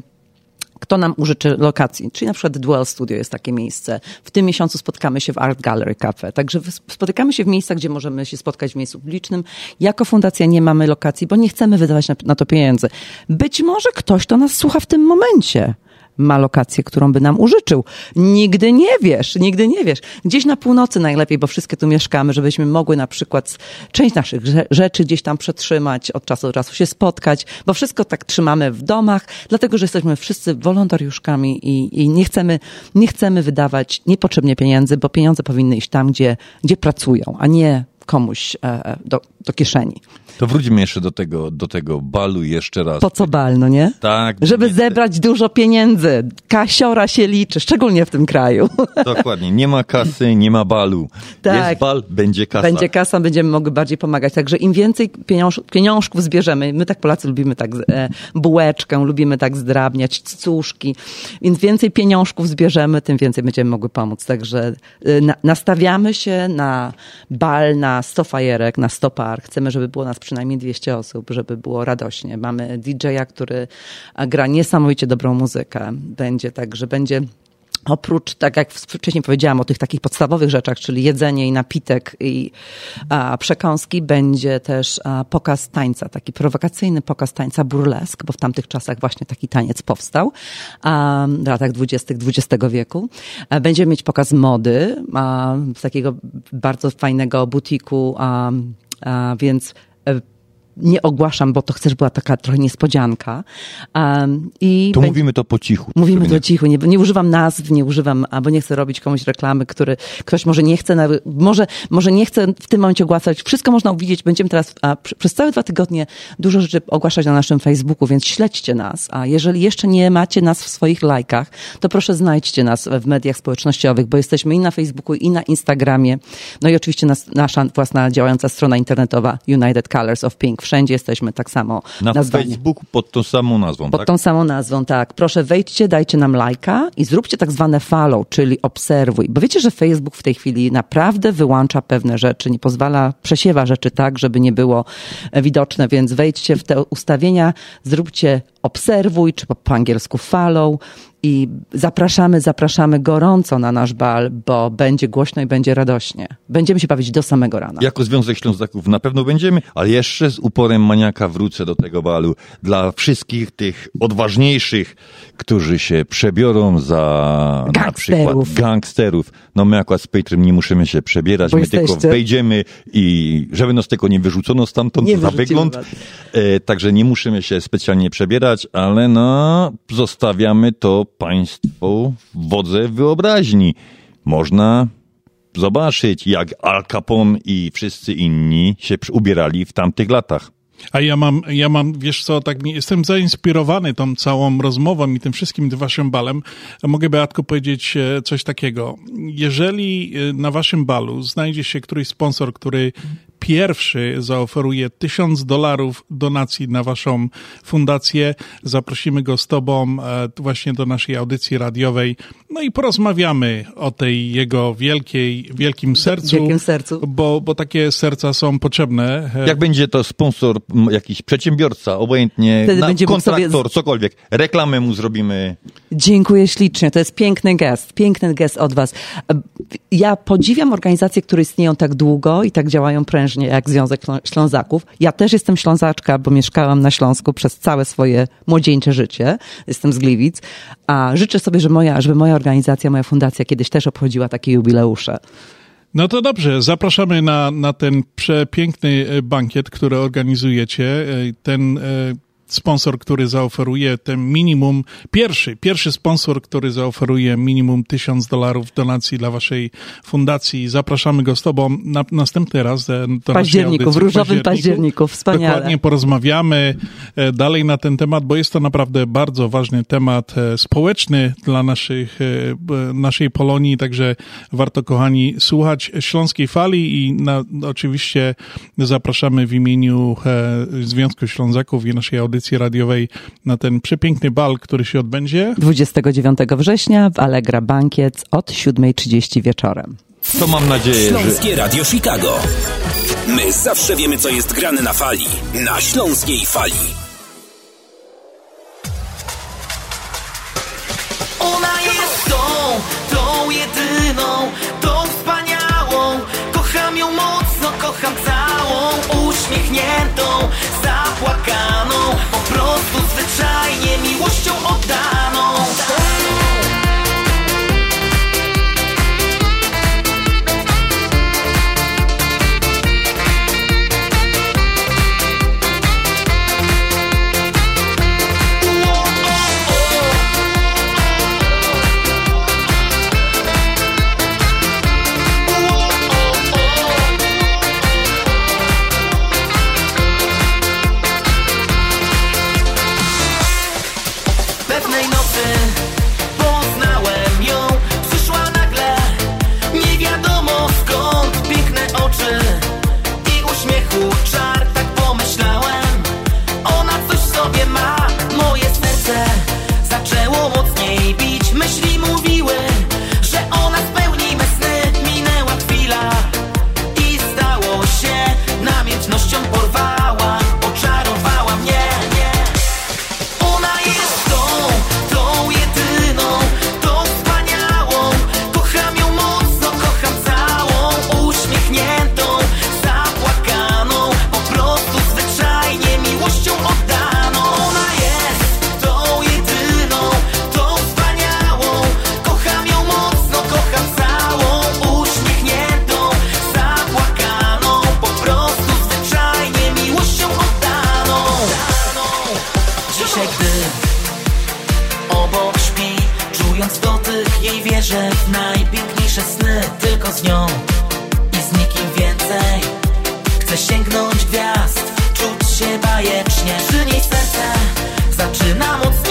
kto nam użyczy lokacji. Czyli na przykład Dwell Studio jest takie miejsce. W tym miesiącu spotkamy się w Art Gallery Cafe. Także spotykamy się w miejscach, gdzie możemy się spotkać w miejscu publicznym. Jako fundacja nie mamy lokacji, bo nie chcemy wydawać na, na to pieniędzy. Być może ktoś, kto nas słucha w tym momencie, ma lokację, którą by nam użyczył. Nigdy nie wiesz, nigdy nie wiesz. Gdzieś na północy najlepiej, bo wszystkie tu mieszkamy, żebyśmy mogły na przykład część naszych rze- rzeczy gdzieś tam przetrzymać, od czasu do czasu się spotkać, bo wszystko tak trzymamy w domach, dlatego, że jesteśmy wszyscy wolontariuszkami i, i nie, chcemy, nie chcemy wydawać niepotrzebnie pieniędzy, bo pieniądze powinny iść tam, gdzie, gdzie pracują, a nie komuś e, do, do kieszeni. To wróćmy jeszcze do tego, do tego balu jeszcze raz. Po co bal, no nie? Tak. Żeby nie- zebrać dużo pieniędzy. Kasiora się liczy, szczególnie w tym kraju. Dokładnie. Nie ma kasy, nie ma balu. Tak. Jest bal, będzie kasa. Będzie kasa, będziemy mogli bardziej pomagać. Także im więcej pieniąż, pieniążków zbierzemy, my tak Polacy lubimy tak e, bułeczkę, lubimy tak zdrabniać, cuszki, więc więcej pieniążków zbierzemy, tym więcej będziemy mogły pomóc. Także e, na, nastawiamy się na bal, na 100 fajerek, na 100 par. Chcemy, żeby było nas przynajmniej 200 osób, żeby było radośnie. Mamy DJ-a, który gra niesamowicie dobrą muzykę. Będzie tak, że będzie Oprócz, tak jak wcześniej powiedziałam, o tych takich podstawowych rzeczach, czyli jedzenie i napitek i a, przekąski, będzie też a, pokaz tańca, taki prowokacyjny pokaz tańca burlesk, bo w tamtych czasach właśnie taki taniec powstał, a, w latach dwudziestych XX wieku. A, będziemy mieć pokaz mody, a, takiego bardzo fajnego butiku, a, a, więc e, nie ogłaszam, bo to chcesz była taka trochę niespodzianka. Um, i To będzie- mówimy to po cichu. Mówimy żeby to cicho, nie, nie używam nazw, nie używam, albo nie chcę robić komuś reklamy, który ktoś może nie chce, może, może nie chce w tym momencie ogłaszać. Wszystko można widzieć. Będziemy teraz a, pr- przez całe dwa tygodnie dużo rzeczy ogłaszać na naszym Facebooku, więc śledźcie nas. A jeżeli jeszcze nie macie nas w swoich lajkach, to proszę znajdźcie nas w mediach społecznościowych, bo jesteśmy i na Facebooku, i na Instagramie. No i oczywiście nas, nasza własna działająca strona internetowa United Colors of Pink. Wszędzie jesteśmy tak samo Na nazwani. Facebooku pod tą samą nazwą, Pod tak? tą samą nazwą, tak. Proszę wejdźcie, dajcie nam lajka i zróbcie tak zwane follow, czyli obserwuj. Bo wiecie, że Facebook w tej chwili naprawdę wyłącza pewne rzeczy, nie pozwala, przesiewa rzeczy tak, żeby nie było e, widoczne, więc wejdźcie w te ustawienia, zróbcie obserwuj, czy po, po angielsku follow i zapraszamy, zapraszamy gorąco na nasz bal, bo będzie głośno i będzie radośnie. Będziemy się bawić do samego rana. Jako Związek Ślązaków na pewno będziemy, ale jeszcze z uporem maniaka wrócę do tego balu. Dla wszystkich tych odważniejszych, którzy się przebiorą za na Gangsterów. przykład gangsterów. No my akurat z Patreon nie musimy się przebierać, Bo my tylko jesteście- wejdziemy i żeby nas tylko nie wyrzucono stamtąd Nie za wygląd. E, także nie musimy się specjalnie przebierać, ale no zostawiamy to państwu w wodze wyobraźni. Można zobaczyć, jak Al Capone i wszyscy inni się ubierali w tamtych latach. A ja mam, ja mam, wiesz co, tak jestem zainspirowany tą całą rozmową i tym wszystkim waszym balem. Mogę, Beatko, powiedzieć e, coś takiego. Jeżeli e, na waszym balu znajdzie się któryś sponsor, który pierwszy zaoferuje tysiąc dolarów donacji na waszą fundację. Zaprosimy go z tobą e, właśnie do naszej audycji radiowej. No i porozmawiamy o tej jego wielkiej, wielkim sercu. Wielkim sercu. Bo, bo takie serca są potrzebne. E, Jak będzie to sponsor, jakiś przedsiębiorca, obojętnie, Wtedy na, będzie mógł sobie kontraktor, cokolwiek, reklamę mu zrobimy. Dziękuję ślicznie. To jest piękny gest, piękny gest od Was. Ja podziwiam organizacje, które istnieją tak długo i tak działają prężnie jak Związek Ślą- Ślązaków. Ja też jestem ślązaczka, bo mieszkałam na Śląsku przez całe swoje młodzieńcze życie. Jestem z Gliwic. A życzę sobie, że moja, żeby moja organizacja, moja fundacja kiedyś też obchodziła takie jubileusze. No to dobrze, zapraszamy na, na ten przepiękny e, bankiet, który organizujecie. E, Ten e, sponsor, który zaoferuje ten minimum, pierwszy, pierwszy sponsor, który zaoferuje minimum 1000 dolarów donacji dla waszej fundacji. Zapraszamy go z tobą na, następny raz. e, Do naszej Październiku, w różowym październiku. Wspaniale. Dokładnie porozmawiamy e, dalej na ten temat, bo jest to naprawdę bardzo ważny temat e, społeczny dla naszych, e, naszej Polonii, także warto, kochani, słuchać Śląskiej Fali i na, oczywiście zapraszamy w imieniu e, Związku Ślązaków i naszej audycji radiowej na ten przepiękny bal, który się odbędzie. 29 września w Allegra Bankiec od 7.30 wieczorem. To mam nadzieję, że... Śląskie Radio Chicago. My zawsze wiemy, co jest grane na fali. Na Śląskiej Fali. Ona jest tą, tą jedyną, tą wspaniałą Kocham ją mocno, kocham całą Uśmiechniętą, zapłakaną prostu zwyczajnie miłością oddaną wierzę w najpiękniejsze sny Tylko z nią i z nikim więcej. Chcę sięgnąć gwiazd, czuć się bajecznie. Przy niej serce zaczyna mocniej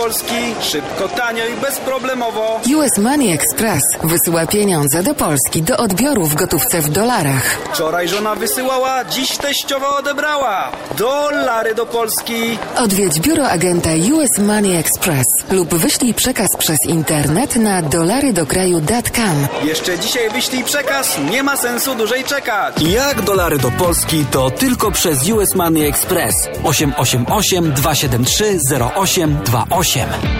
Polski. Szybko, tanio i bezproblemowo. US Money Express wysyła pieniądze do Polski do odbioru w gotówce w dolarach. Wczoraj żona wysyłała, dziś teściowa odebrała. Dolary do Polski. Odwiedź biuro agenta US Money Express lub wyślij przekaz przez internet na dolarydokraju.com. Jeszcze dzisiaj wyślij przekaz, nie ma sensu dłużej czekać. Jak dolary do Polski to tylko przez US Money Express 888 273 0828.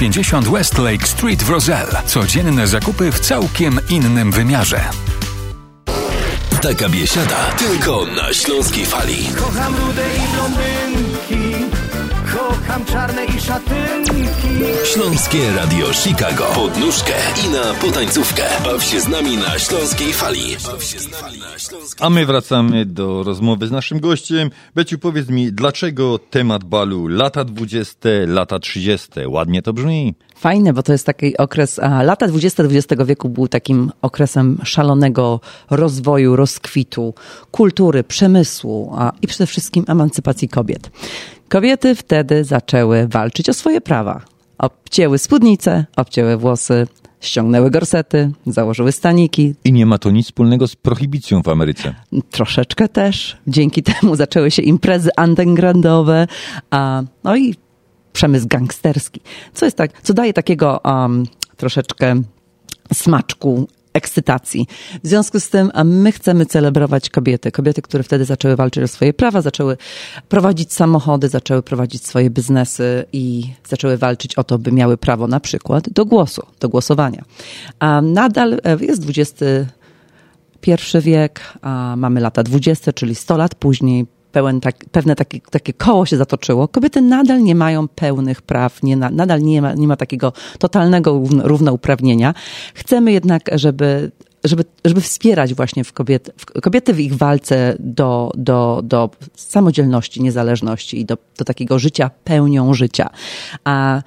50 West Lake Street w Roselle. Codzienne zakupy w całkiem innym wymiarze. Taka biesiada tylko na Śląskiej Fali. Kocham rude i blondynki, kocham czarne i szatynki. Śląskie Radio Chicago. Pod nóżkę i na potańcówkę. Baw się z nami na Śląskiej Fali. Baw się z nami na Śląskiej A my wracamy do rozmowy z naszym gościem. Beciu, powiedz mi, dlaczego temat balu lata 20, lata 30? Ładnie to brzmi. Fajne, bo to jest taki okres, a lata 20 XX wieku był takim okresem szalonego rozwoju, rozkwitu, kultury, przemysłu a, i przede wszystkim emancypacji kobiet. Kobiety wtedy zaczęły walczyć o swoje prawa. Obcięły spódnice, obcięły włosy, ściągnęły gorsety, założyły staniki. I nie ma to nic wspólnego z prohibicją w Ameryce. Troszeczkę też. Dzięki temu zaczęły się imprezy undergroundowe, a, no i przemysł gangsterski. Co jest tak, co daje takiego um, troszeczkę smaczku ekscytacji. W związku z tym a my chcemy celebrować kobiety. Kobiety, które wtedy zaczęły walczyć o swoje prawa, zaczęły prowadzić samochody, zaczęły prowadzić swoje biznesy i zaczęły walczyć o to, by miały prawo na przykład do głosu, do głosowania. A nadal e, jest XXI wiek, a mamy lata 20, czyli 100 lat później, pełen tak, pewne takie, takie koło się zatoczyło. Kobiety nadal nie mają pełnych praw, nie, nadal nie ma, nie ma takiego totalnego równouprawnienia. Chcemy jednak, żeby żeby, żeby wspierać właśnie w kobiety, w kobiety w ich walce do, do, do samodzielności, niezależności i do, do takiego życia pełnią życia. A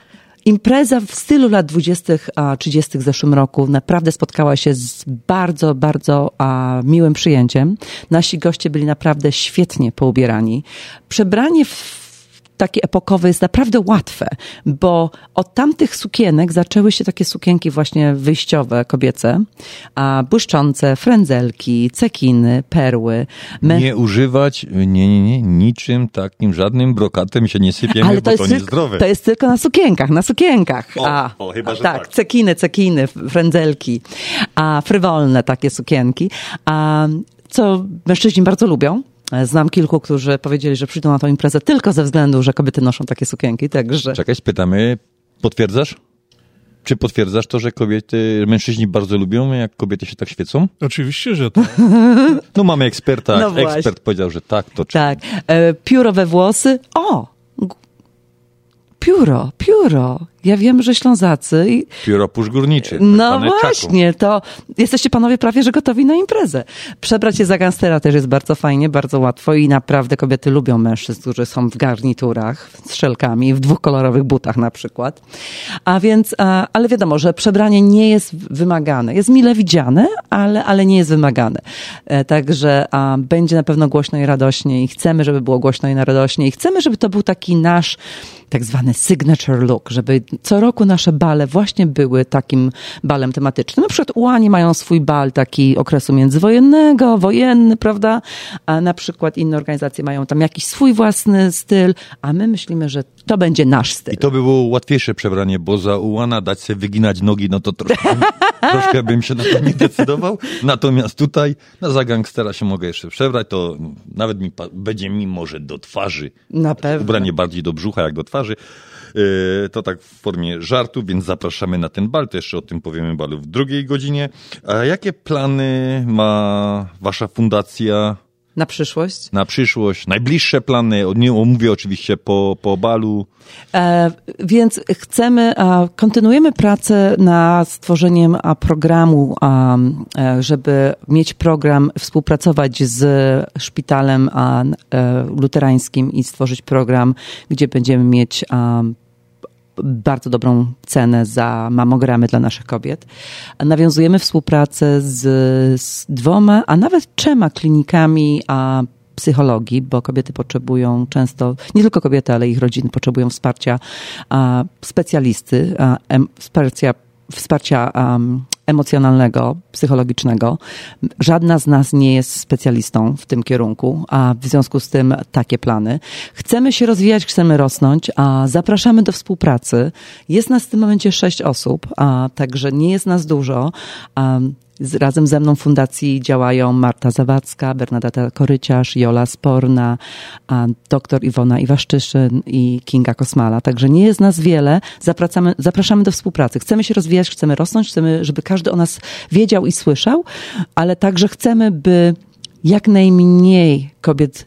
Impreza w stylu lat 20., 30. w zeszłym roku naprawdę spotkała się z bardzo, bardzo a, miłym przyjęciem. Nasi goście byli naprawdę świetnie poubierani. Przebranie w takie epokowe jest naprawdę łatwe, bo od tamtych sukienek zaczęły się takie sukienki właśnie wyjściowe, kobiece, a błyszczące, frędzelki, cekiny, perły. My... Nie używać, nie, nie, nie, niczym takim, żadnym brokatem się nie sypiemy, Ale to bo jest to tylko, niezdrowe. To jest tylko na sukienkach, na sukienkach. O, a, o chyba, że tak, tak. cekiny, cekiny, frędzelki, a frywolne takie sukienki, a co mężczyźni bardzo lubią. Znam kilku, którzy powiedzieli, że przyjdą na tą imprezę tylko ze względu, że kobiety noszą takie sukienki, także... Czekaj, spytamy, potwierdzasz? Czy potwierdzasz to, że kobiety, mężczyźni bardzo lubią, jak kobiety się tak świecą? Oczywiście, że tak. No mamy eksperta, no ekspert powiedział, że tak, to czy... Tak. E, pióro we włosy. O! Pióro, pióro. Ja wiem, że Ślązacy... I... Pióropusz górniczy. No właśnie, to jesteście panowie prawie, że gotowi na imprezę. Przebrać się za gangstera też jest bardzo fajnie, bardzo łatwo i naprawdę kobiety lubią mężczyzn, którzy są w garniturach z szelkami, w dwukolorowych butach na przykład. A więc, ale wiadomo, że przebranie nie jest wymagane. Jest mile widziane, ale, ale nie jest wymagane. E, także a, będzie na pewno głośno i radośnie i chcemy, żeby było głośno i radośnie i chcemy, żeby to był taki nasz tak zwany signature look, żeby co roku nasze bale właśnie były takim balem tematycznym. Na przykład ułani mają swój bal taki okresu międzywojennego, wojenny, prawda? A na przykład inne organizacje mają tam jakiś swój własny styl, a my myślimy, że to będzie nasz styl. I to by było łatwiejsze przebranie, bo za ułana dać sobie wyginać nogi, no to troszkę, troszkę bym się na to nie decydował. Natomiast tutaj na za gangstera się mogę jeszcze przebrać, to nawet mi będzie mi może do twarzy. Na pewno. Ubranie bardziej do brzucha jak do twarzy. Yy, To tak w formie żartu, więc zapraszamy na ten bal. To jeszcze o tym powiemy balu w drugiej godzinie. A jakie plany ma wasza fundacja Na przyszłość? na przyszłość? Najbliższe plany? O- Nie omówię oczywiście po, po balu. E, więc chcemy, a, kontynuujemy pracę nad stworzeniem a, programu, a, e, żeby mieć program, współpracować z szpitalem a, e, luterańskim i stworzyć program, gdzie będziemy mieć bardzo dobrą cenę za mamogramy dla naszych kobiet. Nawiązujemy współpracę z, z dwoma, a nawet trzema klinikami a psychologii, bo kobiety potrzebują często, nie tylko kobiety, ale ich rodziny potrzebują wsparcia a, specjalisty, a, em, wsparcia, wsparcia emocjonalnego, psychologicznego. Żadna z nas nie jest specjalistą w tym kierunku, a w związku z tym takie plany. Chcemy się rozwijać, chcemy rosnąć, a zapraszamy do współpracy. Jest nas w tym momencie sześć osób, a także nie jest nas dużo. A z, razem ze mną w fundacji działają Marta Zawadzka, Bernadetta Koryciarz, Jola Sporna, a dr Iwona Iwaszczyszyn i Kinga Kosmala. Także nie jest nas wiele. Zapraszamy, zapraszamy do współpracy. Chcemy się rozwijać, chcemy rosnąć, chcemy, żeby każdy o nas wiedział i słyszał, ale także chcemy, by jak najmniej kobiet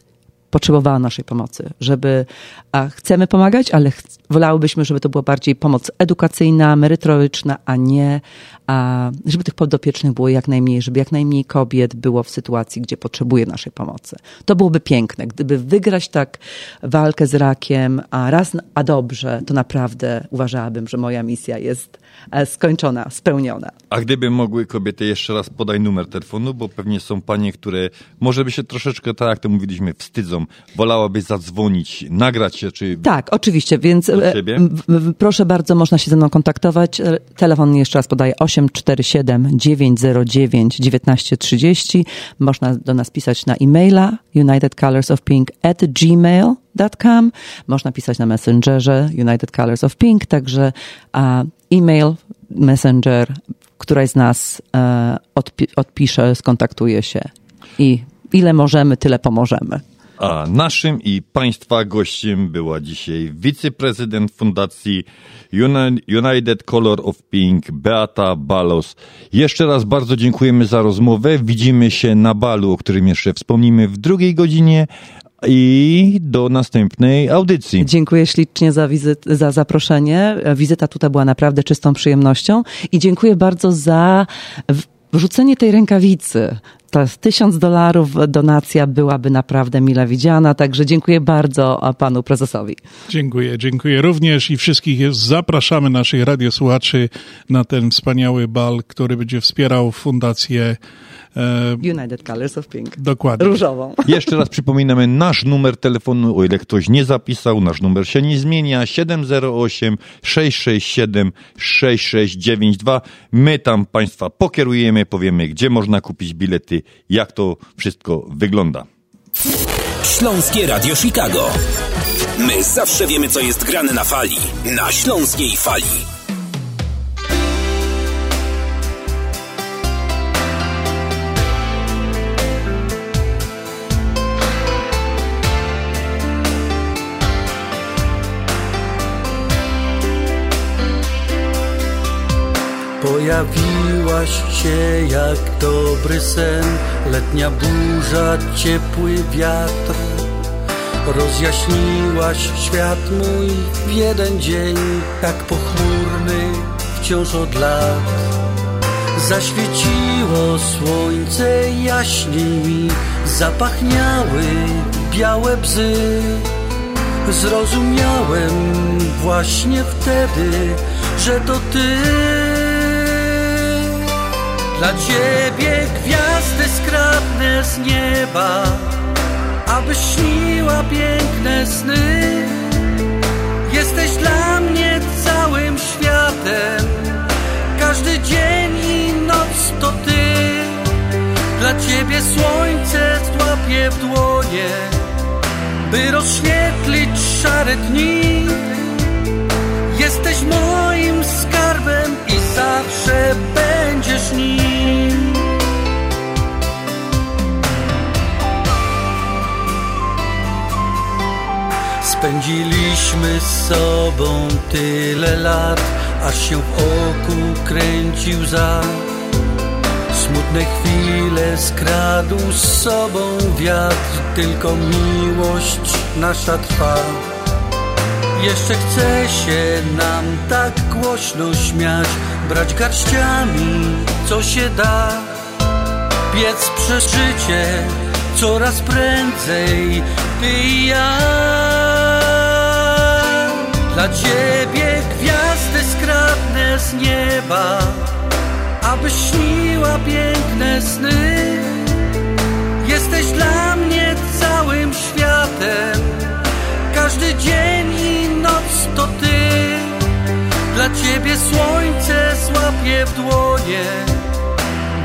potrzebowała naszej pomocy, żeby a chcemy pomagać, ale ch- wolałybyśmy, żeby to była bardziej pomoc edukacyjna, merytoryczna, a nie, a, żeby tych podopiecznych było jak najmniej, żeby jak najmniej kobiet było w sytuacji, gdzie potrzebuje naszej pomocy. To byłoby piękne. Gdyby wygrać tak walkę z rakiem, a raz, a dobrze, to naprawdę uważałabym, że moja misja jest e, skończona, spełniona. A gdyby mogły kobiety, jeszcze raz podaj numer telefonu, bo pewnie są panie, które może by się troszeczkę, tak jak to mówiliśmy, wstydzą. Wolałaby zadzwonić, nagrać się, czy... Tak, oczywiście, więc e, ciebie? w- w- proszę bardzo, można się ze mną kontaktować. E, Telefon jeszcze raz podaję 847 909 1930. Można do nas pisać na e-maila unitedcolorsofpink at gmail.com. Można pisać na Messengerze United Colors of Pink, także e-mail, Messenger, któraś z nas e, odpi- odpisze, skontaktuje się i ile możemy, tyle pomożemy. A naszym i Państwa gościem była dzisiaj wiceprezydent Fundacji Uni- United Color of Pink, Beata Balos. Jeszcze raz bardzo dziękujemy za rozmowę. Widzimy się na balu, o którym jeszcze wspomnimy w drugiej godzinie i do następnej audycji. Dziękuję ślicznie za, wizyt, za zaproszenie. Wizyta tutaj była naprawdę czystą przyjemnością i dziękuję bardzo za wrzucenie tej rękawicy. Ta tysiąc dolarów donacja byłaby naprawdę mile widziana, także dziękuję bardzo panu prezesowi. Dziękuję, dziękuję również i wszystkich jest, zapraszamy naszych radiosłuchaczy na ten wspaniały bal, który będzie wspierał fundację United Colors of Pink. Dokładnie. Różową. Jeszcze raz przypominamy nasz numer telefonu, o ile ktoś nie zapisał, nasz numer się nie zmienia, 708 667 6692. My tam Państwa pokierujemy, powiemy, gdzie można kupić bilety, jak to wszystko wygląda. Śląskie Radio Chicago. My zawsze wiemy, co jest grane na fali. Na śląskiej fali. Pojawiłaś się jak dobry sen, letnia burza, ciepły wiatr. Rozjaśniłaś świat mój w jeden dzień, tak pochmurny wciąż od lat. Zaświeciło słońce jaśniej mi, zapachniały białe bzy. Zrozumiałem właśnie wtedy, że to ty. Dla ciebie gwiazdy skrapne z nieba Aby śniła piękne sny. Jesteś dla mnie całym światem Każdy dzień i noc to ty. Dla ciebie słońce złapie w dłonie By rozświetlić szare dni. Spędziliśmy z sobą tyle lat, aż się w oku kręcił za. Smutne chwile skradł z sobą wiatr, tylko miłość nasza trwa. Jeszcze chce się nam tak głośno śmiać, brać garściami, co się da. Biec przez życie coraz prędzej, ty i ja. Dla ciebie gwiazdy skradnę z nieba, aby śniła piękne sny. Jesteś dla mnie całym światem, każdy dzień i noc to ty. Dla ciebie słońce złapie w dłonie,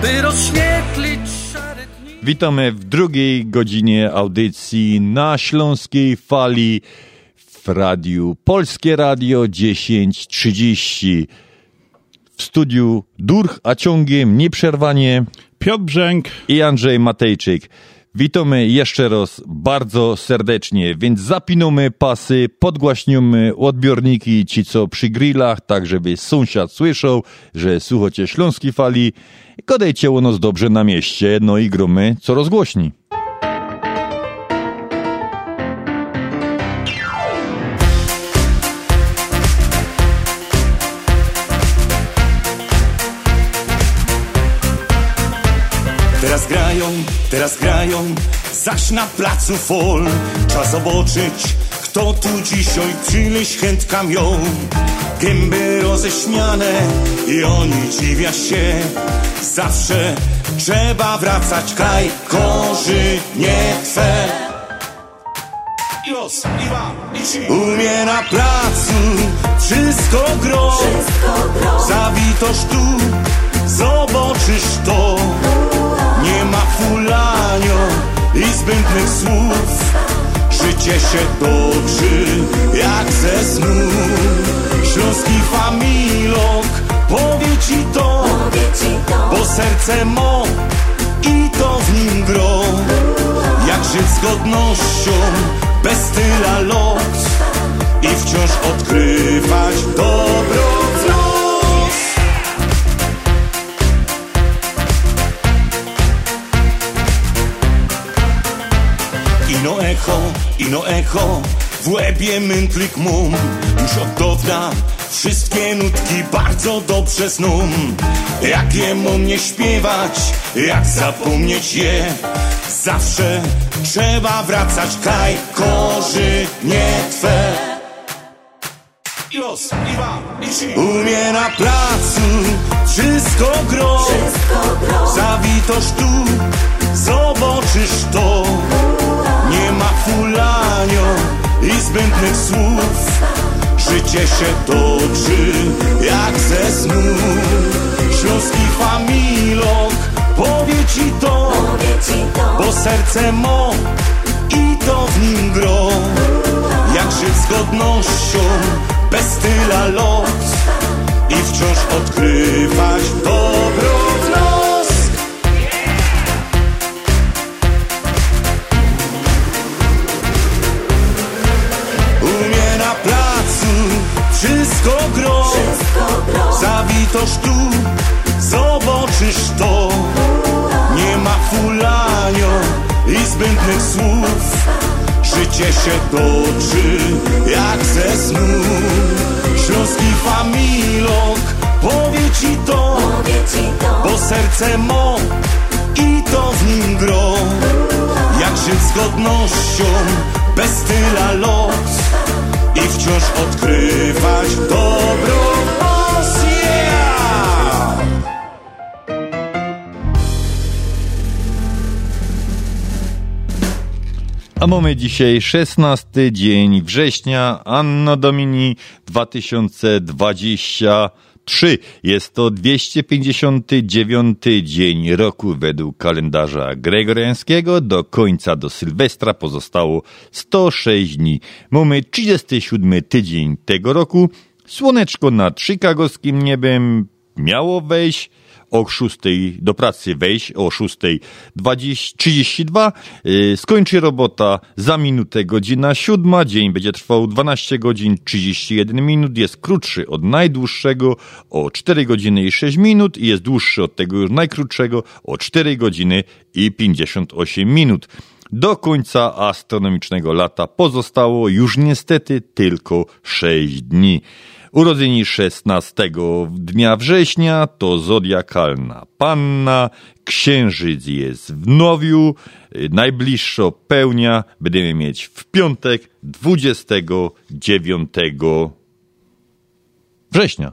by rozświetlić Witamy w drugiej godzinie audycji na Śląskiej Fali w radiu Polskie Radio 1030. W studiu Durch, a ciągiem nieprzerwanie Piotr Brzęk i Andrzej Matejczyk. Witamy jeszcze raz bardzo serdecznie, więc zapinamy pasy, podgłaśniamy odbiorniki, ci co przy grillach, tak żeby sąsiad słyszał, że słuchacie Śląskiej Fali. Gadajcie o nas dobrze na mieście, no i gromy co rozgłośni. Zaś na placu fol. Czas zobaczyć, kto tu dzisiaj przyleś chętka miał Gęby roześmiane i oni dziwia się. Zawsze trzeba wracać, kaj korzy nie twe u mnie na placu wszystko gro, zawitoż tu, zobaczysz to. Nie ma fulanio i zbędnych słów, życie się toczy jak ze snu. Śląski familok powie ci to, bo serce mo i to w nim gro. Jak żyć z godnością, bez tyla lot i wciąż odkrywać dobro echo, ino echo, w łebie myntlik mum. Już od dawna wszystkie nutki bardzo dobrze sną. Jak je mum nie śpiewać, jak zapomnieć je. Zawsze trzeba wracać, kaj korzy nie twe. U mnie na placu wszystko gro, zawitoż tu, zobaczysz to. Ma fulanio i zbędnych słów, życie się toczy jak ze snu. Śląski familok powie ci to, bo serce mo i to w nim gro. Jak żyć z godnością, bez tyla lot i wciąż odkrywać dobro się toczy jak ze snu. Śląski familok powie ci to, bo serce mo i to w nim gro. Jak żyć z godnością, bez tyla lot i wciąż odkrywać dobro A mamy dzisiaj 16 dzień września, Anno Domini 2020. 3. Jest to 259 dzień roku według kalendarza gregoriańskiego. Do końca do Sylwestra pozostało 106 dni. Mamy 37 tydzień tego roku. Słoneczko nad chicagowskim niebem miało wejść o 6 do pracy wejść o 6.32. Yy, skończy robota za minutę godzina siódma. Dzień będzie trwał 12 godzin 31 minut. Jest krótszy od najdłuższego o 4 godziny i 6 minut i jest dłuższy od tego już najkrótszego o 4 godziny i 58 minut. Do końca astronomicznego lata pozostało już niestety tylko 6 dni. Urodzeni 16 dnia września to zodiakalna panna, księżyc jest w nowiu, najbliższa pełnia będziemy mieć w piątek 29 września.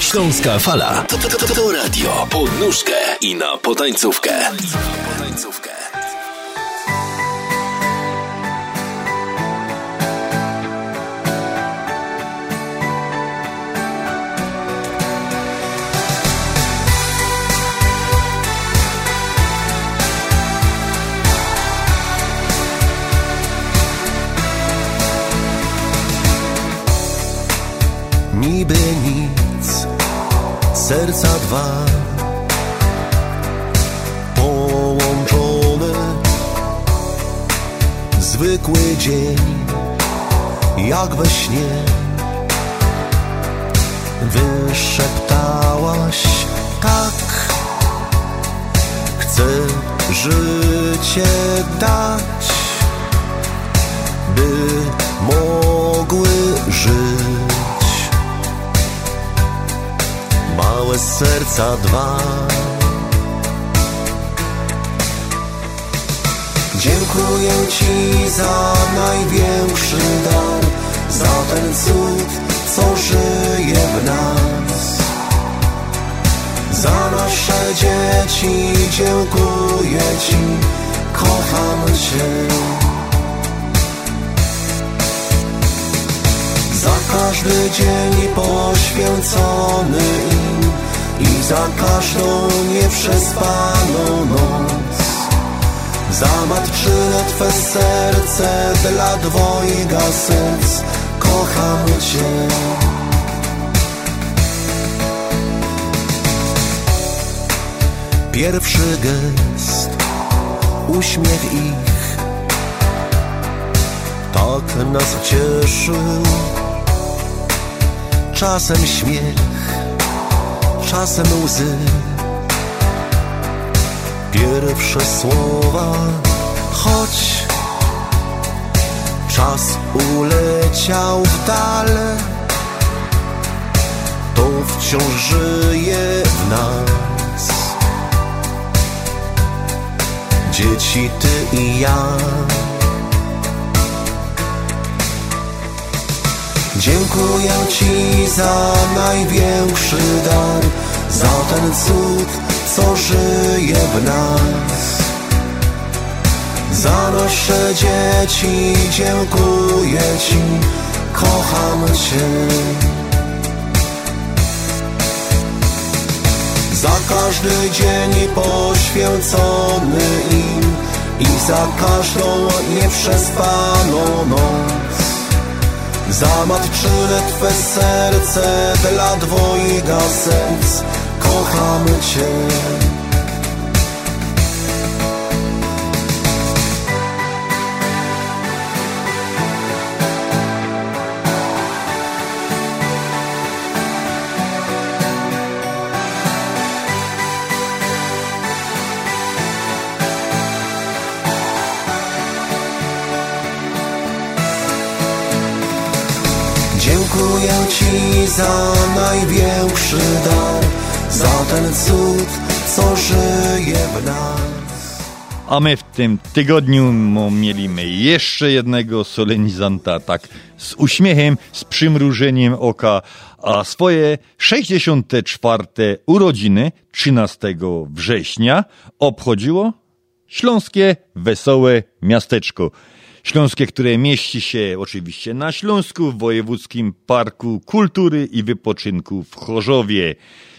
Śląska Fala to, to, to, to radio pod nóżkę i na potańcówkę. potańcówkę. Serca dwa połączone. Zwykły dzień, jak we śnie, wyszeptałaś tak. Chcę życie dać, by mogły małe serca dwa. Dziękuję Ci za największy dar, za ten cud, co żyje w nas. Za nasze dzieci dziękuję Ci, kocham Cię. Za każdy dzień poświęcony I za każdą nieprzespaną noc. Za matczyne Twe serce dla dwojga serc. Kocham Cię. Pierwszy gest, uśmiech ich. Tak nas cieszył Czasem śmiech, czasem łzy. Pierwsze słowa, choć czas uleciał w dal To wciąż żyje w nas. Dzieci, ty i ja Dziękuję Ci za największy dar, za ten cud, co żyje w nas. Za nasze dzieci dziękuję Ci, kocham Cię. Za każdy dzień poświęcony im i za każdą nieprzespaną noc. Za matczyne Twe serce, dla dwojga serc kocham Cię. Za największy dar, za ten cud, co żyje w nas. A my w tym tygodniu mieliśmy jeszcze jednego solenizanta, tak z uśmiechem, z przymrużeniem oka, a swoje 64. urodziny 13 września obchodziło Śląskie Wesołe Miasteczko. Śląskie, które mieści się oczywiście na Śląsku, w Wojewódzkim Parku Kultury i Wypoczynku w Chorzowie.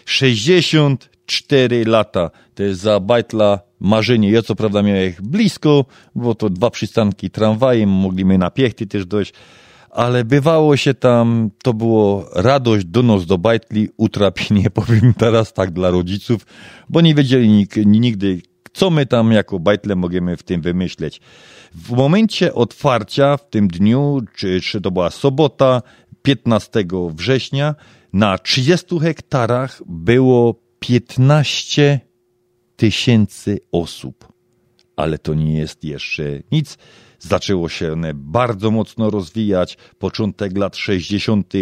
64 lata. To jest za bajtla marzenie. Ja co prawda miałem ich blisko, bo to dwa przystanki tramwajem, mogliśmy na piechty też dojść, ale bywało się tam, to było radość, donos do bajtli, utrapienie, powiem teraz tak dla rodziców, bo nie wiedzieli nigdy, co my tam jako bajtle możemy w tym wymyśleć. W momencie otwarcia, w tym dniu, czy, czy to była sobota, 15 września, na 30 hektarach było 15 tysięcy osób. Ale to nie jest jeszcze nic. Zaczęło się one bardzo mocno rozwijać. Początek lat 60.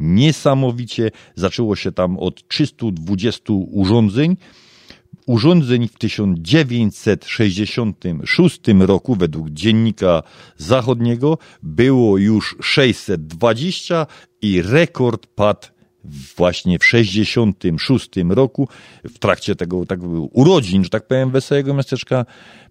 niesamowicie. Zaczęło się tam od 320 urządzeń. Urządzeń w 1966 roku, według dziennika zachodniego, było już 620 i rekord padł właśnie w 66 roku, w trakcie tego tak, urodzin, że tak powiem, Wesołego Miasteczka,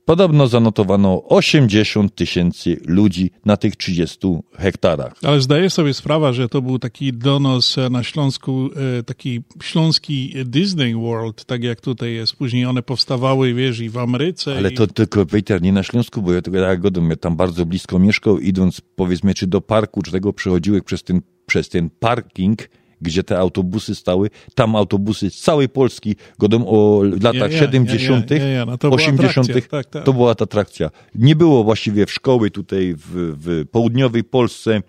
podobno zanotowano 80 tysięcy ludzi na tych 30 hektarach. Ale zdaję sobie sprawę, że to był taki donos e, na Śląsku, e, taki śląski Disney World, tak jak tutaj jest. Później one powstawały, wiesz, i w Ameryce. Ale i... to tylko, Peter, nie na Śląsku, bo ja tego tak godem, ja tam bardzo blisko mieszkał, idąc powiedzmy, czy do parku, czy tego przechodziłeś przez ten, przez ten parking, gdzie te autobusy stały, tam autobusy z całej Polski, godem o latach Ja, ja, 70., ja, ja, ja, no to była 80., atrakcja, tak, tak. to była ta atrakcja. Nie było właściwie w szkoły tutaj w, w południowej Polsce,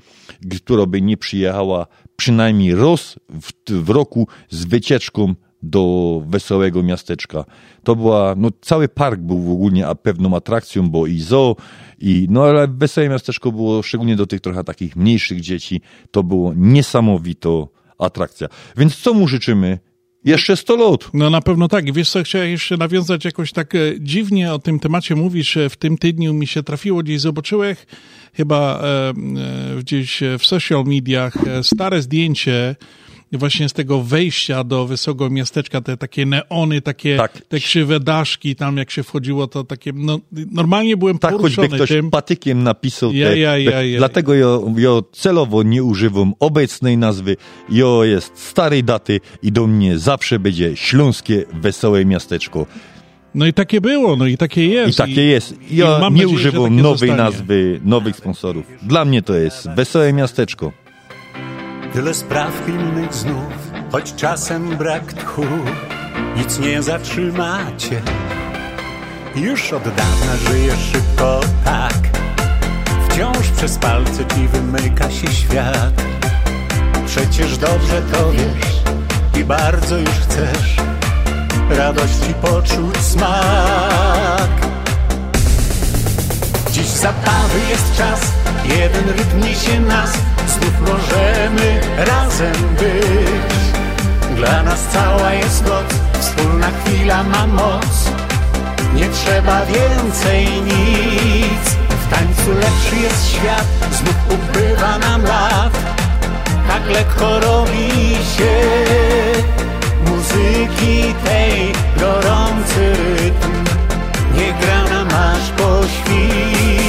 która by nie przyjechała przynajmniej raz w, w roku z wycieczką do wesołego miasteczka. To była, no cały park był ogólnie a pewną atrakcją, bo i zoo, i, no ale wesołe miasteczko było, szczególnie do tych trochę takich mniejszych dzieci, to było niesamowito atrakcja. Więc co mu życzymy? Jeszcze 100 lat. No na pewno tak. Wiesz co, chciałem jeszcze nawiązać jakoś tak e, dziwnie o tym temacie mówisz. W tym tygodniu mi się trafiło, gdzieś zobaczyłem chyba e, e, gdzieś w social mediach e, stare zdjęcie właśnie z tego wejścia do Wysokiego Miasteczka, te takie neony, takie Tak. te krzywe daszki, tam jak się wchodziło, to takie, no normalnie byłem Tak, choćby poruszony ktoś tym. patykiem napisał Ja, te, ja, ja, te- ja. Dlatego ja, ja celowo nie używam obecnej nazwy. Jo jest starej daty i do mnie zawsze będzie śląskie wesołe miasteczko. No i takie było, no i takie jest. I takie jest. Ja nie nadzieję, używam nowej zostanie. nazwy, nowych sponsorów. Dla mnie to jest wesołe miasteczko. Tyle spraw pilnych znów, choć czasem brak tchu, nic nie zatrzymacie. Już od dawna żyjesz szybko tak, wciąż przez palce ci wymyka się świat. Przecież dobrze to wiesz i bardzo już chcesz radości poczuć smak. Dziś zabawy jest czas, jeden rytm niesie nas, znów możemy razem być. Dla nas cała jest noc, wspólna chwila ma moc, nie trzeba więcej nic. W tańcu lepszy jest świat, znów ubywa nam lat, tak lekko robi się muzyki tej gorący rytm. Nie gra nam aż po świt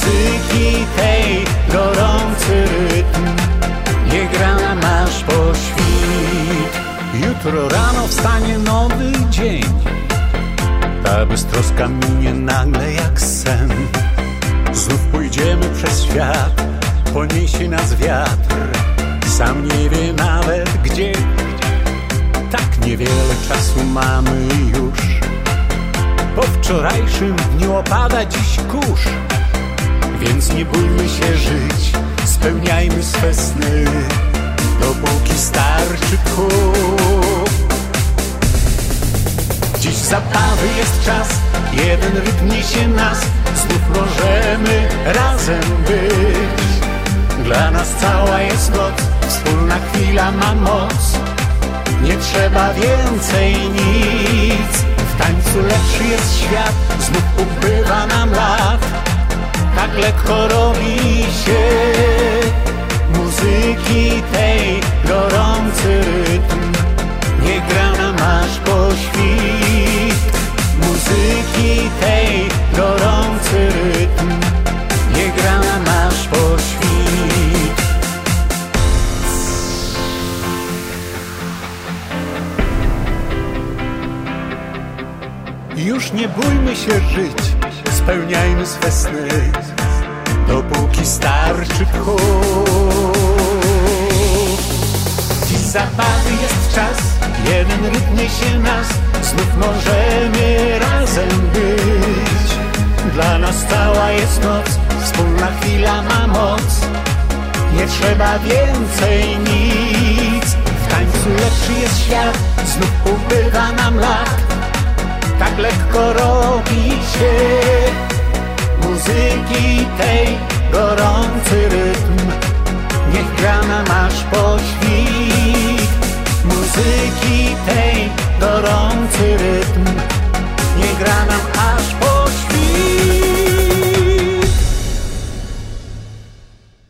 Muzyki tej gorący rytm. Nie gra nam aż po świt. Jutro rano wstanie nowy dzień. Ta beztroska minie nagle jak sen. Znów pójdziemy przez świat Poniesie nas wiatr. Sam nie wie nawet gdzie. Tak niewiele czasu mamy już. Po wczorajszym dniu opada dziś kurz Więc nie bójmy się żyć Spełniajmy swe sny. Dopóki starczy tchu Dziś zabawy jest czas Jeden rytm niesie nas. Znów możemy razem być. Dla nas cała jest noc Wspólna chwila ma moc. Nie trzeba więcej nic. W tańcu lepszy jest świat Znów ubywa nam lat tak lekko robi się Muzyki tej gorący rytm. Nie grana masz po świt. Muzyki tej gorący rytm. Nie grana masz po świt. Już nie bójmy się żyć spełniajmy swe sny, dopóki starczy tchu. Dziś zabawy jest czas, jeden rytm niesie nas, znów możemy razem być. Dla nas cała jest noc, wspólna chwila ma moc, nie trzeba więcej nic. W tańcu lepszy jest świat, znów ubywa nam lat, tak lekko robi się muzyki tej gorący rytm. Niech gra nam aż po świt muzyki tej gorący rytm. Niech gra nam aż po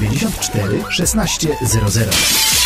794 1600.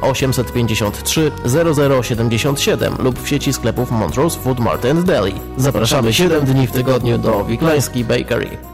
853 0077 lub w sieci sklepów Montrose Food Mart and Deli. Zapraszamy 7 dni w tygodniu do Wiklański Bakery.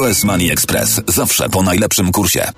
US Money Express zawsze po najlepszym kursie.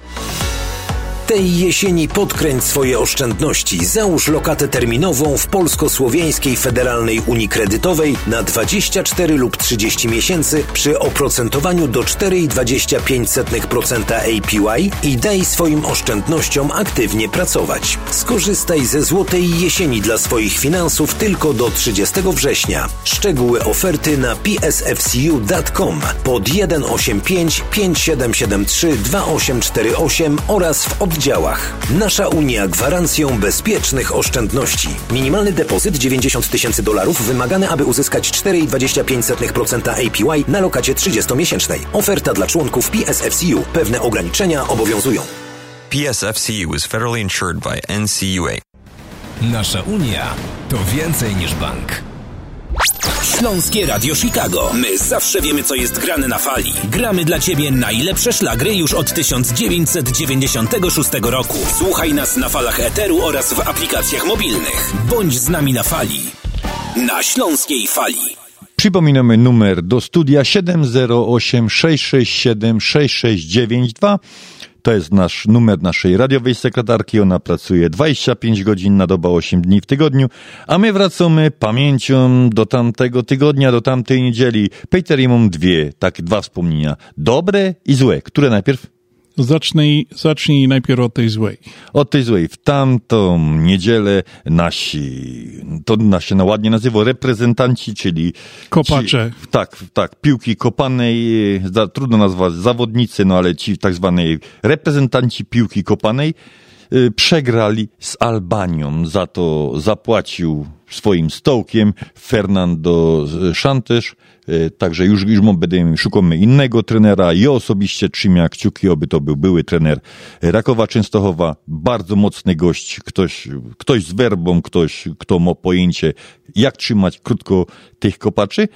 Tej jesieni podkręć swoje oszczędności. Załóż lokatę terminową w Polsko-Słowiańskiej Federalnej Unii Kredytowej na 24 lub 30 miesięcy przy oprocentowaniu do 4,25% APY i daj swoim oszczędnościom aktywnie pracować. Skorzystaj ze złotej jesieni dla swoich finansów tylko do 30 września. Szczegóły oferty na psfcu.com pod 185 5773 2848 oraz w oddziale oddziałach. Nasza Unia gwarancją bezpiecznych oszczędności. Minimalny depozyt 90 tysięcy dolarów wymagany, aby uzyskać 4,25% APY na lokacie 30-miesięcznej. Oferta dla członków PSFCU. Pewne ograniczenia obowiązują. PSFCU is federally insured by NCUA. Nasza Unia to więcej niż bank. Śląskie Radio Chicago. My zawsze wiemy, co jest grane na fali. Gramy dla Ciebie najlepsze szlagry już od 1996 roku. Słuchaj nas na falach Eteru oraz w aplikacjach mobilnych. Bądź z nami na fali. Na Śląskiej Fali. Przypominamy numer do studia 708 667 6692. To jest nasz numer naszej radiowej sekretarki. Ona pracuje 25 godzin na dobę, 8 dni w tygodniu, a my wracamy pamięcią do tamtego tygodnia, do tamtej niedzieli. Peter, ja mam dwie, takie dwa wspomnienia. Dobre i złe. Które najpierw? Zacznij, zacznij najpierw od tej złej. Od tej złej. W tamtą niedzielę nasi, to nas się ładnie nazywa, reprezentanci, czyli... Kopacze. Ci, tak, tak, piłki kopanej, za, trudno nazwać zawodnicy, no ale ci tak zwanej reprezentanci piłki kopanej przegrali z Albanią. Za to zapłacił swoim stołkiem Fernando Szantysz. Także już, już będziemy szukamy innego trenera. Ja osobiście trzymam kciuki, oby to był były trener Rakowa Częstochowa. Bardzo mocny gość, ktoś, ktoś z werbą, ktoś, kto ma pojęcie, jak trzymać krótko tych kopaczy.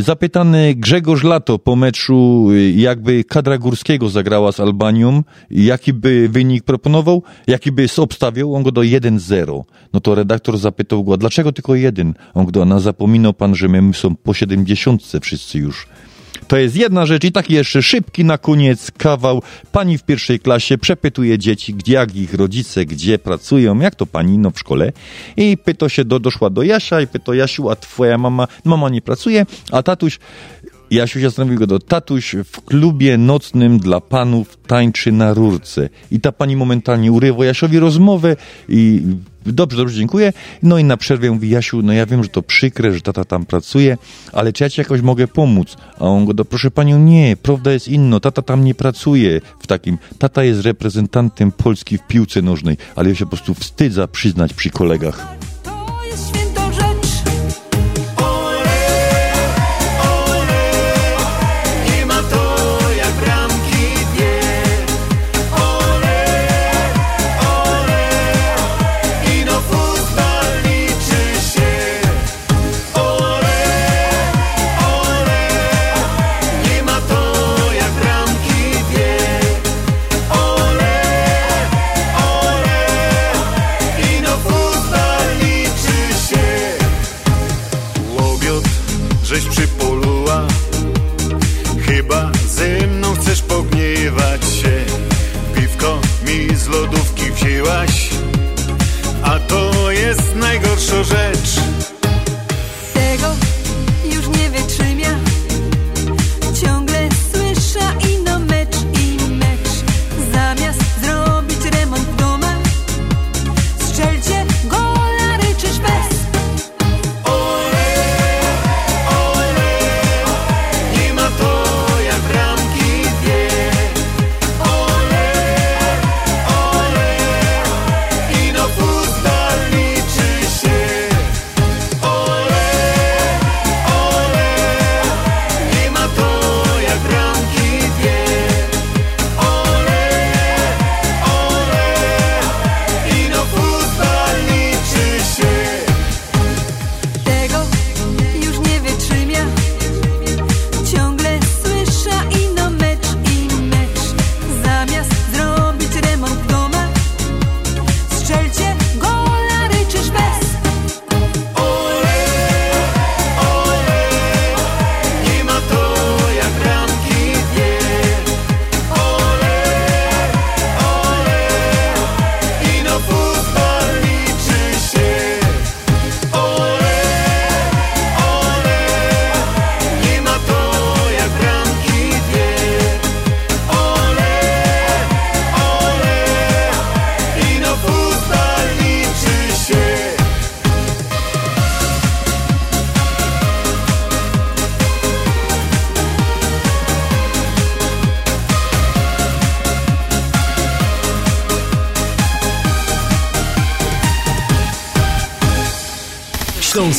Zapytany Grzegorz Lato po meczu, y, jakby kadra Górskiego zagrała z Albanią, jaki by wynik proponował, jaki by obstawiał, on go do 1-0. No to redaktor zapytał go, dlaczego tylko jeden? On go, no zapominał pan, że my są po 70 wszyscy już. To jest jedna rzecz i taki jeszcze szybki na koniec kawał. Pani w pierwszej klasie przepytuje dzieci, gdzie, jak ich rodzice, gdzie pracują, jak to pani, no w szkole. I pyta się, do, doszła do Jasia i pyta, Jasiu, a twoja mama, mama nie pracuje, a tatuś, Jasiu się zastanowił go tatuś w klubie nocnym dla panów tańczy na rurce. I ta pani momentalnie urywa Jasiowi rozmowę i dobrze, dobrze, dziękuję. No i na przerwie mówi Jasiu, no ja wiem, że to przykre, że tata tam pracuje, ale czy ja ci jakoś mogę pomóc? A on go do, proszę panią, nie, prawda jest inna, tata tam nie pracuje w takim, tata jest reprezentantem Polski w piłce nożnej, ale ja się po prostu wstydza przyznać przy kolegach.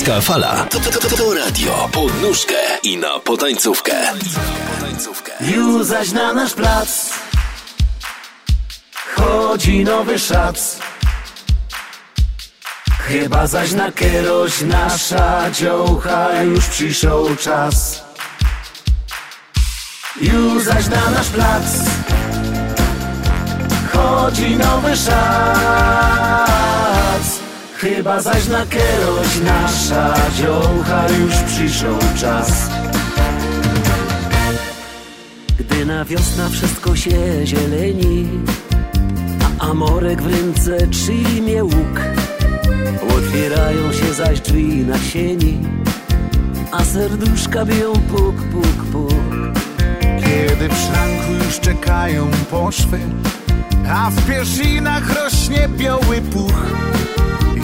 Śląska fala. To, to, to, to radio. Pod nóżkę i na potańcówkę. Już zaś na nasz plac Chodzi nowy szac Chyba zaś na kieroś nasza dziołcha Już przyszedł czas Już zaś na nasz plac Chodzi nowy szac Chyba zaś na kieroś nasza dziołcha Już przyszedł czas Gdy na wiosna wszystko się zieleni A amorek w ręce trzymie łuk Otwierają się zaś drzwi na sieni A serduszka biją puk, puk, puk Kiedy w szranku już czekają poszwy, a w pierzinach rośnie biały puch.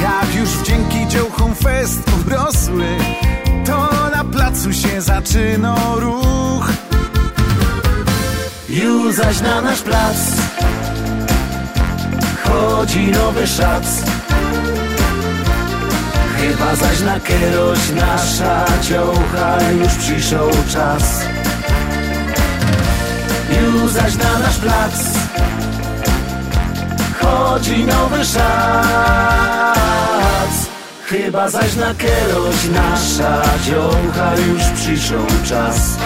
Jak już wdzięki dziołchom fest urosły, to na placu się zaczyna ruch. Już zaś na nasz plac Chodzi nowy szac. Chyba zaś na kieroś nasza dziołcha Już przyszedł czas. Już zaś na nasz plac Chodzi nowy szac Chyba zaś na keroś nasza dziołcha już przyszł czas.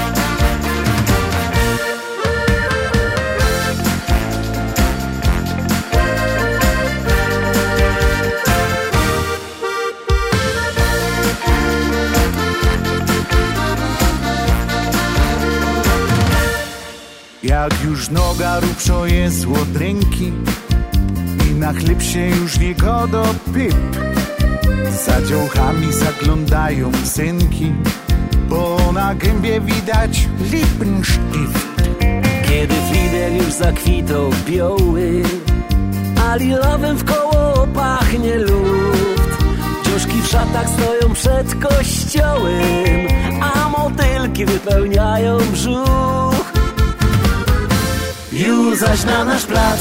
Jak już noga rupszo jest od ręki I na chleb się już nie godo pip Za dziołchami zaglądają synki Bo na gębie widać lippenstift Kiedy Fidel już zakwitał bioły A lilowym w koło pachnie luft. Dziuszki w szatach stoją przed kościołem A motylki wypełniają brzuch. Już zaś na nasz plac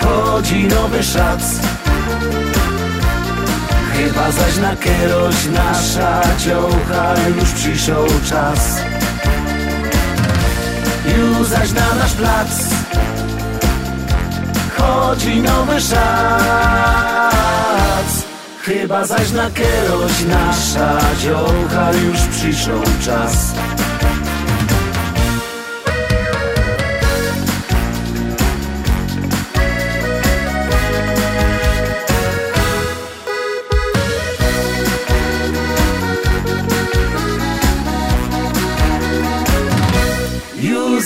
Chodzi nowy szac Chyba zaś na keroś nasza dziołcha Już przyszł czas. Już zaś na nasz plac Chodzi nowy szac Chyba zaś na keroś nasza dziołcha Już przyszł czas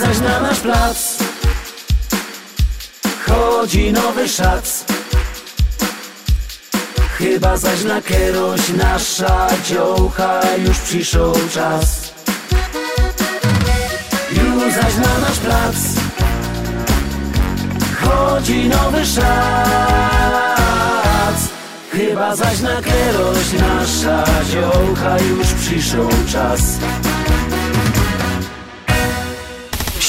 Zaś na nasz plac. Chodzi nowy szac Chyba zaś na keroś nasza dziołcha Już przyszł czas. Już zaś na nasz plac. Chodzi nowy szac Chyba zaś na keroś nasza dziołcha Już przyszł czas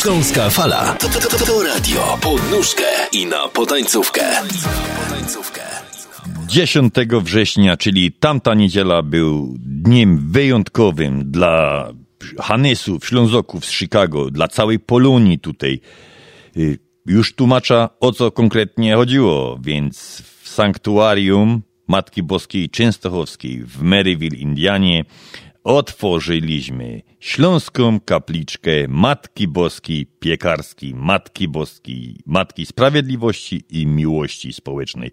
Śląska Fala to, to, to, to radio pod nóżkę i na potańcówkę. 10 września, czyli tamta niedziela, był dniem wyjątkowym dla Hanesów, Ślązoków z Chicago, dla całej Polonii tutaj. Y, Już tłumacza, o co konkretnie chodziło, więc w sanktuarium Matki Boskiej Częstochowskiej w Maryville, Indianie, otworzyliśmy śląską kapliczkę Matki Boskiej Piekarskiej, Matki Boskiej, Matki Sprawiedliwości i Miłości Społecznej.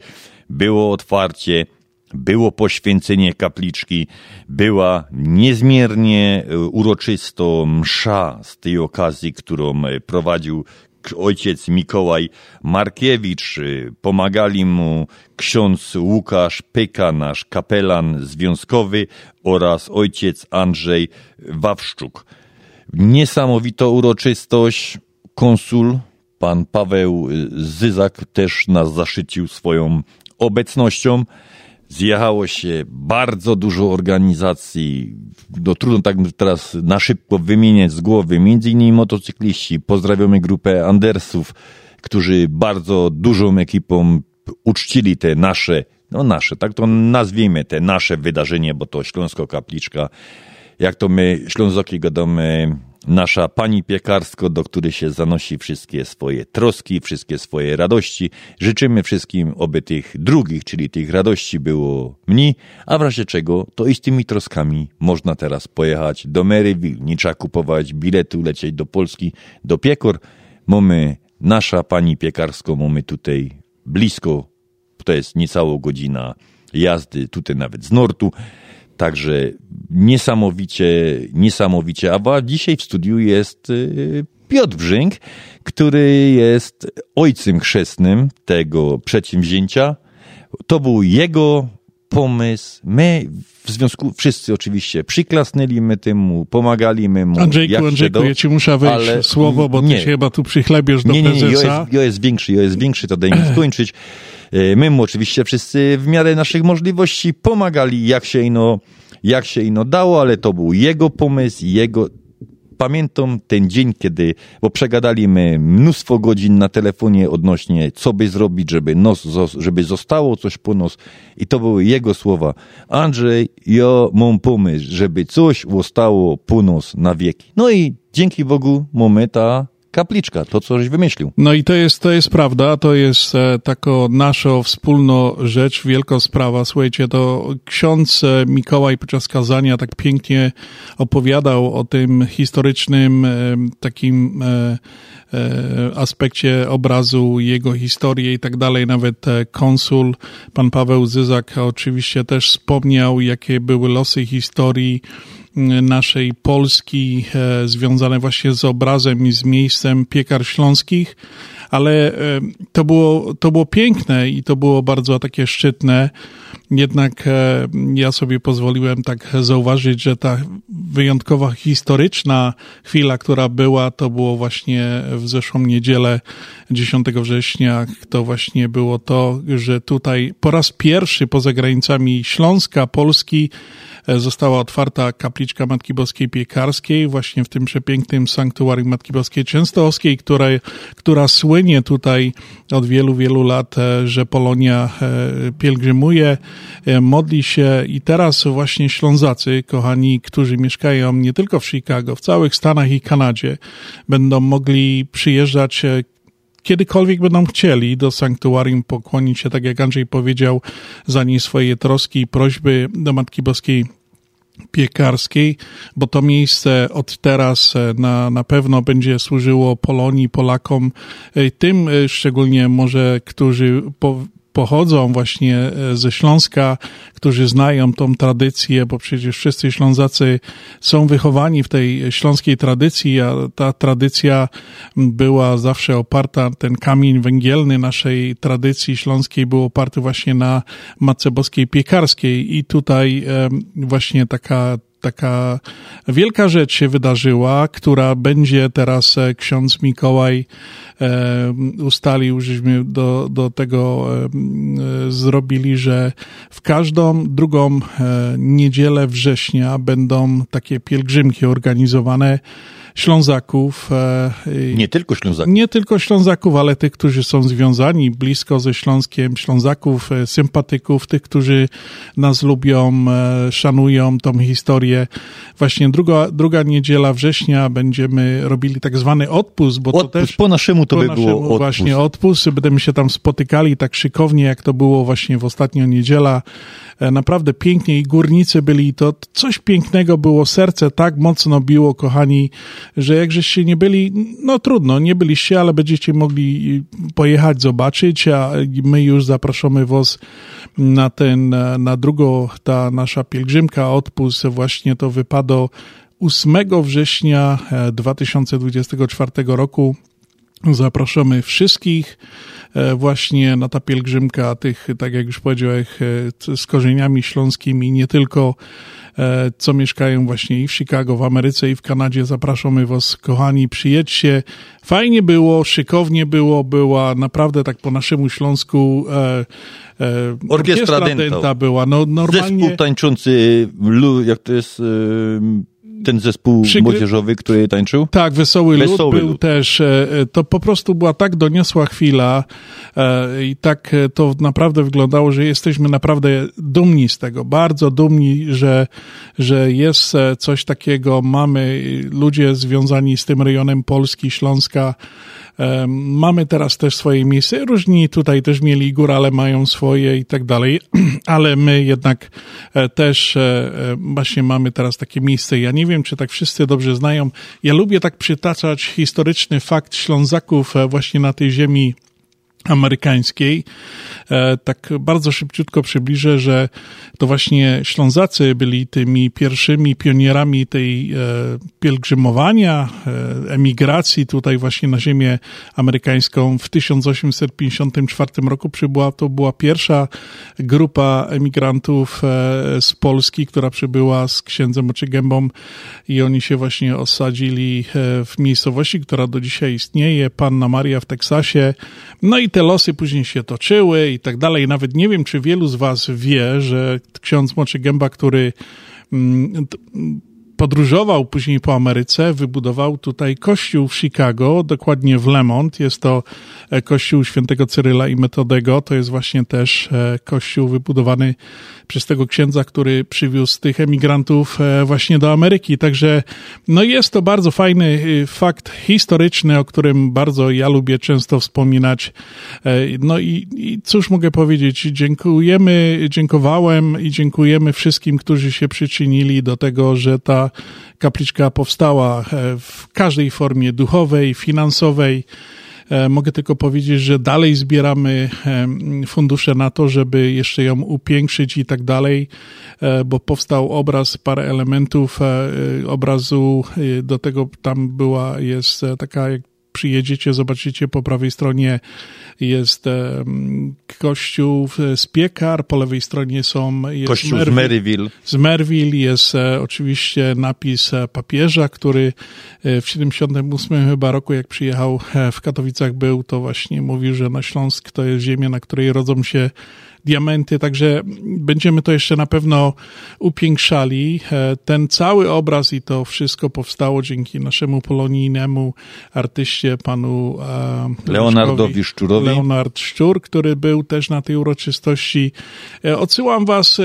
Było otwarcie, było poświęcenie kapliczki, była niezmiernie e, uroczysto msza z tej okazji, którą e, prowadził ojciec Mikołaj Markiewicz. E, Pomagali mu ksiądz Łukasz Pyka, nasz kapelan związkowy oraz ojciec Andrzej Wawszczuk. Niesamowita uroczystość. Konsul, pan Paweł y, Zyzak też nas zaszycił swoją obecnością. Zjechało się bardzo dużo organizacji. No, trudno tak teraz na szybko wymieniać z głowy. Między innymi motocykliści. Pozdrawiamy grupę Andersów, którzy bardzo dużą ekipą uczcili te nasze, no nasze, tak to nazwijmy te nasze wydarzenie, bo to Śląsko Kapliczka jak to my, Ślązoki, gadamy, nasza pani piekarsko, do której się zanosi wszystkie swoje troski, wszystkie swoje radości. Życzymy wszystkim, oby tych drugich, czyli tych radości było mniej, a w razie czego, to i z tymi troskami można teraz pojechać do Maryville. Nie trzeba kupować biletu, lecieć do Polski, do Piekor. Mamy, nasza pani piekarsko, mamy tutaj blisko, to jest niecała godzina jazdy, tutaj nawet z Nortu. Także niesamowicie, niesamowicie. A dzisiaj w studiu jest y, Piotr Brzynk, który jest ojcem chrzestnym tego przedsięwzięcia. To był jego pomysł. My w związku, wszyscy oczywiście przyklasnęli my temu, pomagali my mu. Andrzejku, jak Andrzejku, ja ci muszę wejść ale słowo, bo ty nie. się chyba tu przychlebiesz do nie, nie, nie, prezesa. jest, ja jest większy, jest większy, to daj mi skończyć. E, My mu oczywiście wszyscy w miarę naszych możliwości pomagali, jak się ino, jak się ino dało, ale to był jego pomysł, jego... Pamiętam ten dzień, kiedy, bo przegadaliśmy mnóstwo godzin na telefonie odnośnie, co by zrobić, żeby nos, żeby zostało coś po nos. I to były jego słowa. Andrzej, ja mam pomysł, żeby coś zostało po nos na wieki. No i dzięki Bogu mamy ta kapliczka, to coś wymyślił. No i to jest, to jest prawda, to jest e, taką naszą wspólną rzecz, wielka sprawa. Słuchajcie, to ksiądz e, Mikołaj podczas kazania tak pięknie opowiadał o tym historycznym e, takim e, e, aspekcie obrazu, jego historii i tak dalej. Nawet e, konsul, pan Paweł Zyzak oczywiście też wspomniał, jakie były losy historii naszej Polski e, związane właśnie z obrazem i z miejscem piekar śląskich, ale e, to było, to było piękne i to było bardzo takie szczytne. Jednak e, ja sobie pozwoliłem tak zauważyć, że ta wyjątkowa historyczna chwila, która była, to było właśnie w zeszłą niedzielę 10 września. To właśnie było to, że tutaj po raz pierwszy poza granicami Śląska, Polski została otwarta kapliczka Matki Boskiej Piekarskiej, właśnie w tym przepięknym sanktuarium Matki Boskiej Częstochowskiej, której, która słynie tutaj od wielu, wielu lat, e, że Polonia e, pielgrzymuje, e, modli się. I teraz właśnie Ślązacy, kochani, którzy mieszkają nie tylko w Chicago, w całych Stanach i Kanadzie, będą mogli przyjeżdżać e, kiedykolwiek będą chcieli do sanktuarium pokłonić się, tak jak Andrzej powiedział, za niej swoje troski i prośby do Matki Boskiej piekarskiej, bo to miejsce od teraz e, na, na pewno będzie służyło Polonii, Polakom, e, tym e, szczególnie może, którzy po, pochodzą właśnie e, ze Śląska, którzy znają tą tradycję, bo przecież wszyscy Ślązacy są wychowani w tej śląskiej tradycji, a ta tradycja była zawsze oparta, ten kamień węgielny naszej tradycji śląskiej był oparty właśnie na Matce Boskiej Piekarskiej. I tutaj właśnie taka taka wielka rzecz się wydarzyła, która będzie teraz e, ksiądz Mikołaj e, ustalił, żeśmy do, do tego e, zrobili, że w każdą drugą niedzielę września będą takie pielgrzymki organizowane Ślązaków. e, Nie tylko Ślązaków. nie tylko Ślązaków, ale tych, którzy są związani blisko ze Śląskiem, Ślązaków, e, sympatyków, tych, którzy nas lubią, e, szanują tą historię. Właśnie druga, druga niedziela września będziemy robili tak zwany odpust, bo to Odpust, też... po naszemu to po by było naszemu odpust. Właśnie odpust. Będziemy się tam spotykali tak szykownie, jak to było właśnie w ostatnią niedziela. E, Naprawdę pięknie i górnicy byli, to coś pięknego było, serce tak mocno biło, kochani, że jak żeście nie byli, no trudno, nie byliście, ale będziecie mogli pojechać, zobaczyć, a my już zapraszamy was na ten, na drugą, ta nasza pielgrzymka, odpust, właśnie to wypada 8 września e, 2024 roku. Zapraszamy wszystkich e, właśnie na ta pielgrzymka tych, tak jak już powiedziałem, e, z korzeniami śląskimi, nie tylko e, co mieszkają właśnie i w Chicago, w Ameryce i w Kanadzie. Zapraszamy was, kochani, przyjedźcie. Fajnie było, szykownie było, była naprawdę tak po naszemu Śląsku e, e, Orkiestra Denta. Denta była. No, normalnie... Zespół tańczący, lu- jak to jest e, ten zespół Przygry- młodzieżowy, który tańczył? Tak, Wesoły, Wesoły Lud był Lud. też. e, e, To po prostu była tak doniosła chwila e, i tak to naprawdę wyglądało, że jesteśmy naprawdę dumni z tego, bardzo dumni, że, że jest coś takiego, mamy ludzie związani z tym rejonem Polski, Śląska, Mamy teraz też swoje miejsce. Różni tutaj też mieli górale, mają swoje i tak dalej, ale my jednak e, też e, e, właśnie mamy teraz takie miejsce. Ja nie wiem, czy tak wszyscy dobrze znają. Ja lubię tak przytaczać historyczny fakt Ślązaków właśnie na tej ziemi amerykańskiej. E, Tak bardzo szybciutko przybliżę, że to właśnie Ślązacy byli tymi pierwszymi pionierami tej e, pielgrzymowania, e, emigracji tutaj właśnie na ziemię amerykańską. W 1854 roku przybyła, to była pierwsza grupa emigrantów z Polski, która przybyła z księdzem Oczygębą i oni się właśnie osadzili w miejscowości, która do dzisiaj istnieje, Panna Maria w Teksasie. No i te losy później się toczyły i tak dalej. Nawet nie wiem, czy wielu z was wie, że ksiądz Moczygęba, który mm, podróżował później po Ameryce, wybudował tutaj kościół w Chicago, dokładnie w Lemont. Jest to e, kościół świętego Cyryla i Metodego. To jest właśnie też e, kościół wybudowany przez tego księdza, który przywiózł tych emigrantów e, właśnie do Ameryki. Także no jest to bardzo fajny y, fakt historyczny, o którym bardzo ja lubię często wspominać. No i, i cóż mogę powiedzieć? Dziękujemy, dziękowałem i dziękujemy wszystkim, którzy się przyczynili do tego, że ta kapliczka powstała e, w każdej formie duchowej, finansowej. E, Mogę tylko powiedzieć, że dalej zbieramy em, fundusze na to, żeby jeszcze ją upiększyć i tak dalej, e, bo powstał obraz, parę elementów e, e, obrazu, e, do tego tam była, jest e, taka jak przyjedziecie, zobaczycie po prawej stronie jest kościół z piekar, po lewej stronie są jest Kościół z Maryville. z Merville jest e, oczywiście napis e, papieża, który e, w 78 chyba roku, jak przyjechał w Katowicach był, to właśnie mówił, że na Śląsk to jest ziemia, na której rodzą się diamenty, także będziemy to jeszcze na pewno upiększali. E, Ten cały obraz i to wszystko powstało dzięki naszemu polonijnemu artyście, panu e, Leonardowi Szczurowi. Leonard Szczur, który był też na tej uroczystości. E, Odsyłam was,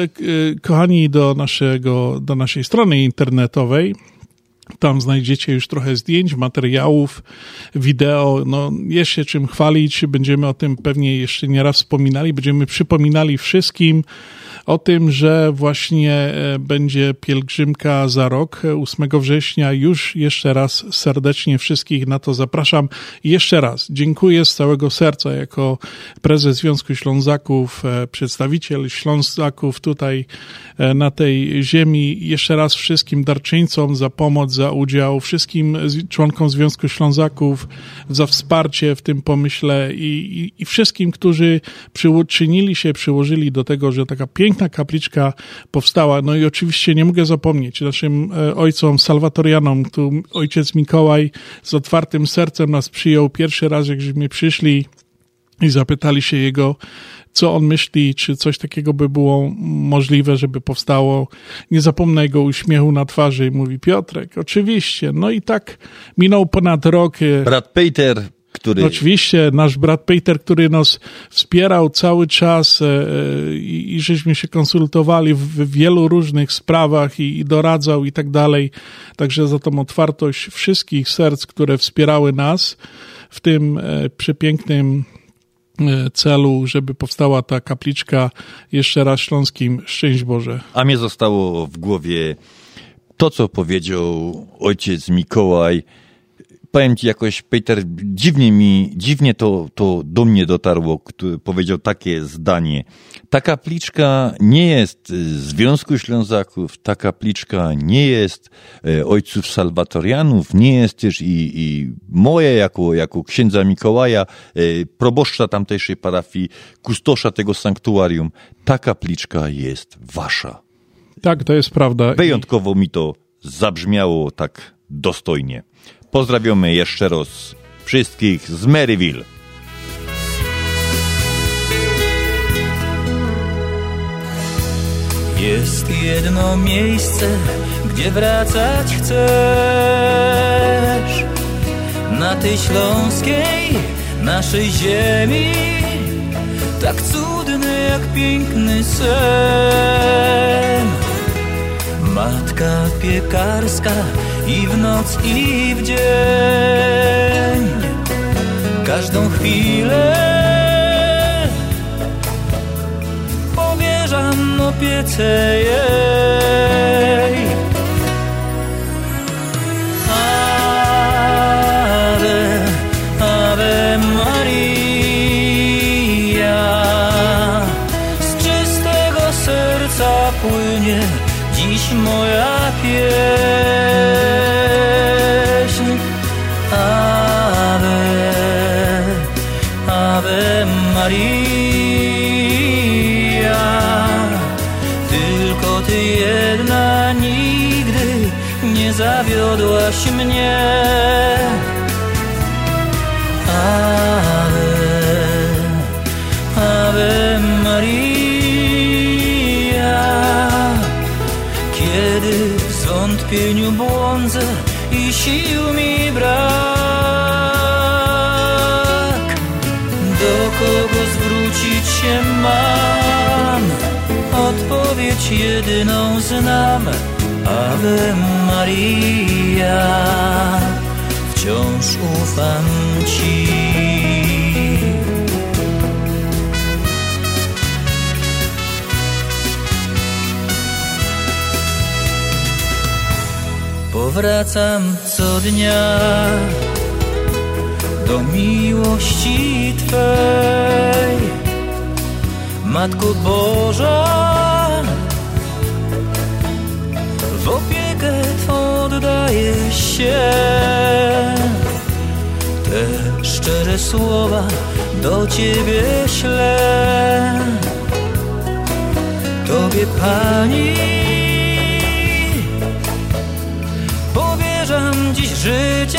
kochani, do naszego, do naszej strony internetowej. Tam znajdziecie już trochę zdjęć, materiałów, wideo. No, jest się czym chwalić. Będziemy o tym pewnie jeszcze nie raz wspominali. Będziemy przypominali wszystkim o tym, że właśnie e, będzie pielgrzymka za rok, e, 8 września. Już jeszcze raz serdecznie wszystkich na to zapraszam. Jeszcze raz dziękuję z całego serca jako prezes Związku Ślązaków, e, przedstawiciel Ślązaków tutaj e, na tej ziemi. Jeszcze raz wszystkim darczyńcom za pomoc, za udział, wszystkim członkom Związku Ślązaków za wsparcie w tym pomyśle i, i, i wszystkim, którzy przyczynili się, przyłożyli do tego, że taka piękna kapliczka powstała. No i oczywiście nie mogę zapomnieć naszym e, ojcom salwatorianom, tu ojciec Mikołaj z otwartym sercem nas przyjął pierwszy raz, jak żeśmy przyszli i zapytali się jego, co on myśli, czy coś takiego by było możliwe, żeby powstało. Nie zapomnę jego uśmiechu na twarzy i mówi Piotrek, oczywiście. No i tak minął ponad rok. e, Brat Peter, który... Oczywiście, nasz brat Peter, który nas wspierał cały czas e, e, i, i żeśmy się konsultowali w, wielu różnych sprawach i, i doradzał i tak dalej. Także za tą otwartość wszystkich serc, które wspierały nas w tym e, przepięknym celu, żeby powstała ta kapliczka jeszcze raz śląskim. Szczęść Boże. A mnie zostało w głowie to, co powiedział ojciec Mikołaj. Powiem ci jakoś, Peter, dziwnie mi, dziwnie to, to do mnie dotarło, który powiedział takie zdanie. Ta kapliczka nie jest Związku Ślązaków, ta kapliczka nie jest e, ojców salwatorianów, nie jest też i, i moje jako, jako księdza Mikołaja, e, proboszcza tamtejszej parafii, kustosza tego sanktuarium. Ta kapliczka jest wasza. Tak, to jest prawda. Wyjątkowo mi to zabrzmiało tak dostojnie. Pozdrawiamy jeszcze raz wszystkich z Maryville. Jest jedno miejsce, gdzie wracać chcesz Na tej śląskiej, naszej ziemi Tak cudny jak piękny sen Matka piekarska i w noc i w dzień Każdą chwilę powierzam opiece jej. Pieśń. Ave, Ave Maria. Tylko ty jedna nigdy nie zawiodłaś mnie. Zwątpieniu błądzę i sił mi brak. Do kogo zwrócić się mam? Odpowiedź jedyną znam. Ave Maria, wciąż ufam Ci. Powracam co dnia do miłości Twej, Matko Boża. W opiekę Twą oddaję się. Te szczere słowa do Ciebie ślę. Tobie Pani powierzam dziś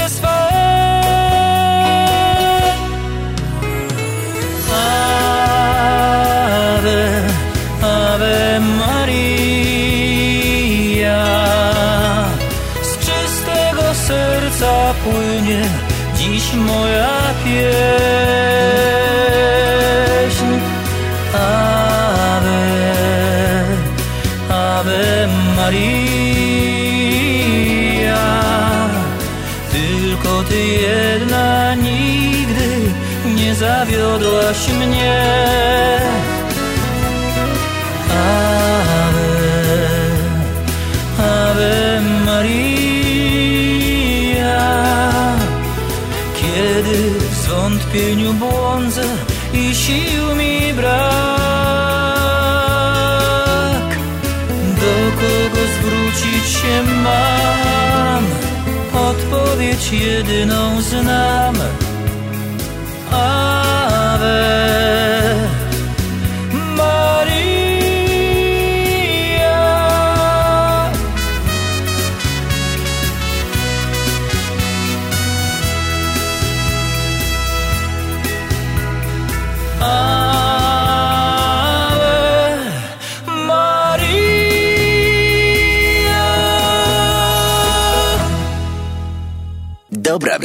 Odpowiedź jedyną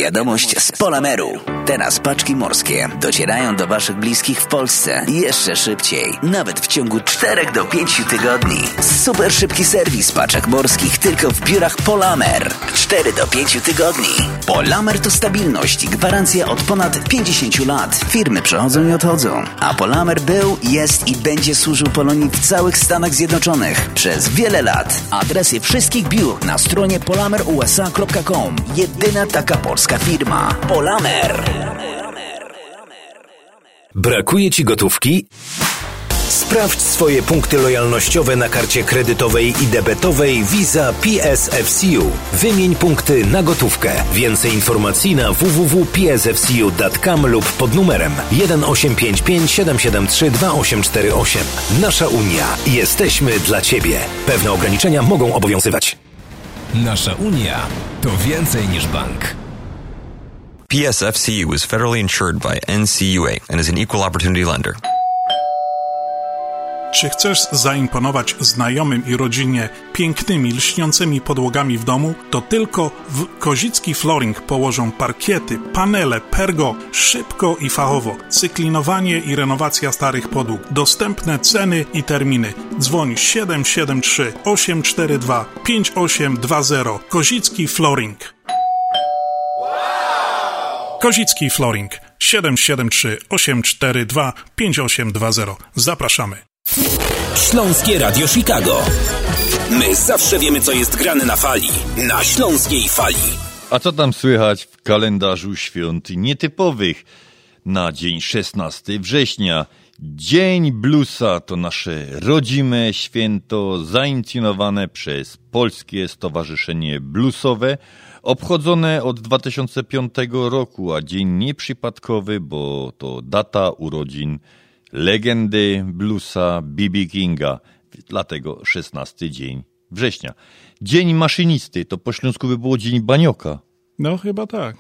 wiadomość z Polameru. Teraz paczki morskie docierają do Waszych bliskich w Polsce jeszcze szybciej, nawet w ciągu 4 do 5 tygodni. Super szybki serwis paczek morskich tylko w biurach Polamer. 4 do 5 tygodni. Polamer to stabilność i gwarancja od ponad 50 lat. Firmy przychodzą i odchodzą, a Polamer był, jest i będzie służył Polonii w całych Stanach Zjednoczonych przez wiele lat. Adresy wszystkich biur na stronie polamerusa.com. Jedyna taka polska firma. Polamer. Brakuje Ci gotówki? Sprawdź swoje punkty lojalnościowe na karcie kredytowej i debetowej Visa PSFCU. Wymień punkty na gotówkę. Więcej informacji na www.psfcu.com lub pod numerem 1855 773 2848. Nasza Unia. Jesteśmy dla Ciebie. Pewne ograniczenia mogą obowiązywać. Nasza Unia to więcej niż bank. PSFCU is federally insured by NCUA and is an equal opportunity lender. Czy chcesz zaimponować znajomym i rodzinie pięknymi, lśniącymi podłogami w domu? To tylko w Kozicki Flooring położą parkiety, panele, pergo, szybko i fachowo, cyklinowanie i renowacja starych podłóg. Dostępne ceny i terminy. Dzwoń 773 842 5820 Kozicki Flooring. Kozicki Flooring 773 842 5820. Zapraszamy. Śląskie Radio Chicago. My zawsze wiemy, co jest grane na fali. Na śląskiej fali. A co tam słychać w kalendarzu świąt nietypowych? Na dzień 16 września, Dzień Bluesa to nasze rodzime święto zainicjowane przez Polskie Stowarzyszenie Bluesowe, obchodzone od 2005 roku, a dzień nieprzypadkowy, bo to data urodzin legendy bluesa B.B. Kinga, dlatego 16 dzień września. Dzień maszynisty, to po śląsku by było dzień banioka. No chyba tak.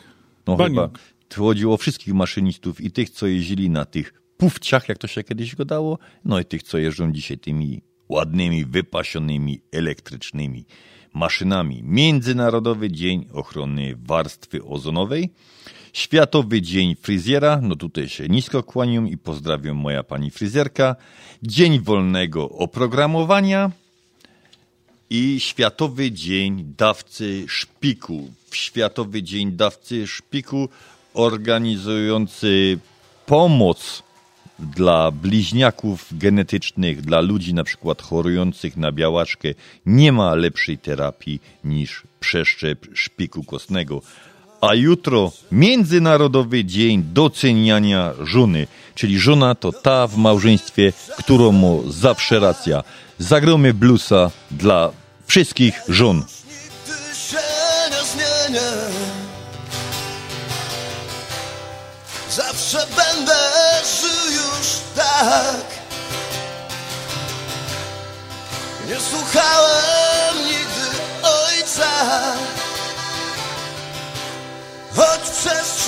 No Baniok. chyba. Chodziło o wszystkich maszynistów i tych, co jeździli na tych pufciach, jak to się kiedyś gadało, no i tych, co jeżdżą dzisiaj tymi ładnymi, wypasionymi, elektrycznymi maszynami. Międzynarodowy Dzień Ochrony Warstwy Ozonowej. Światowy Dzień Fryzjera, no tutaj się nisko kłaniam i pozdrawiam moja pani fryzjerka. Dzień Wolnego Oprogramowania i Światowy Dzień Dawcy Szpiku. Światowy Dzień Dawcy Szpiku organizujący pomoc dla bliźniaków genetycznych, dla ludzi na przykład chorujących na białaczkę. Nie ma lepszej terapii niż przeszczep szpiku kostnego. A jutro Międzynarodowy Dzień Doceniania Żony, czyli żona to ta w małżeństwie, którą ma zawsze racja. Zagromy bluesa dla wszystkich żon. Zawsze już tak. Nie słuchałem nigdy ojca. Choć przestrzegał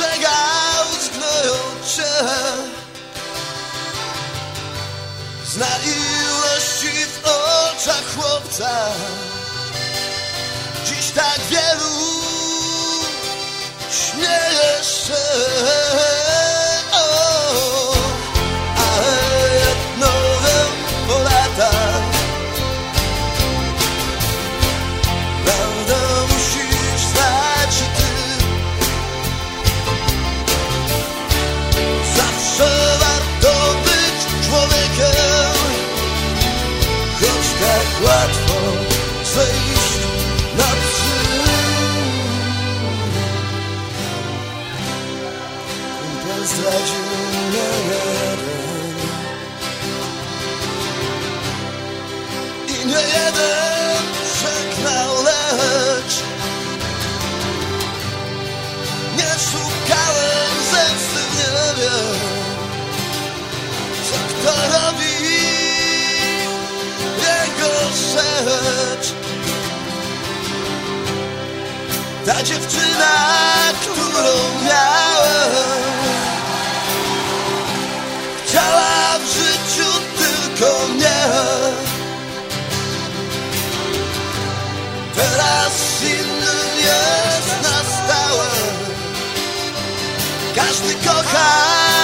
Dziewczyna, którą miałem. Chciała w życiu tylko mnie. Teraz innym jest na Każdy kocha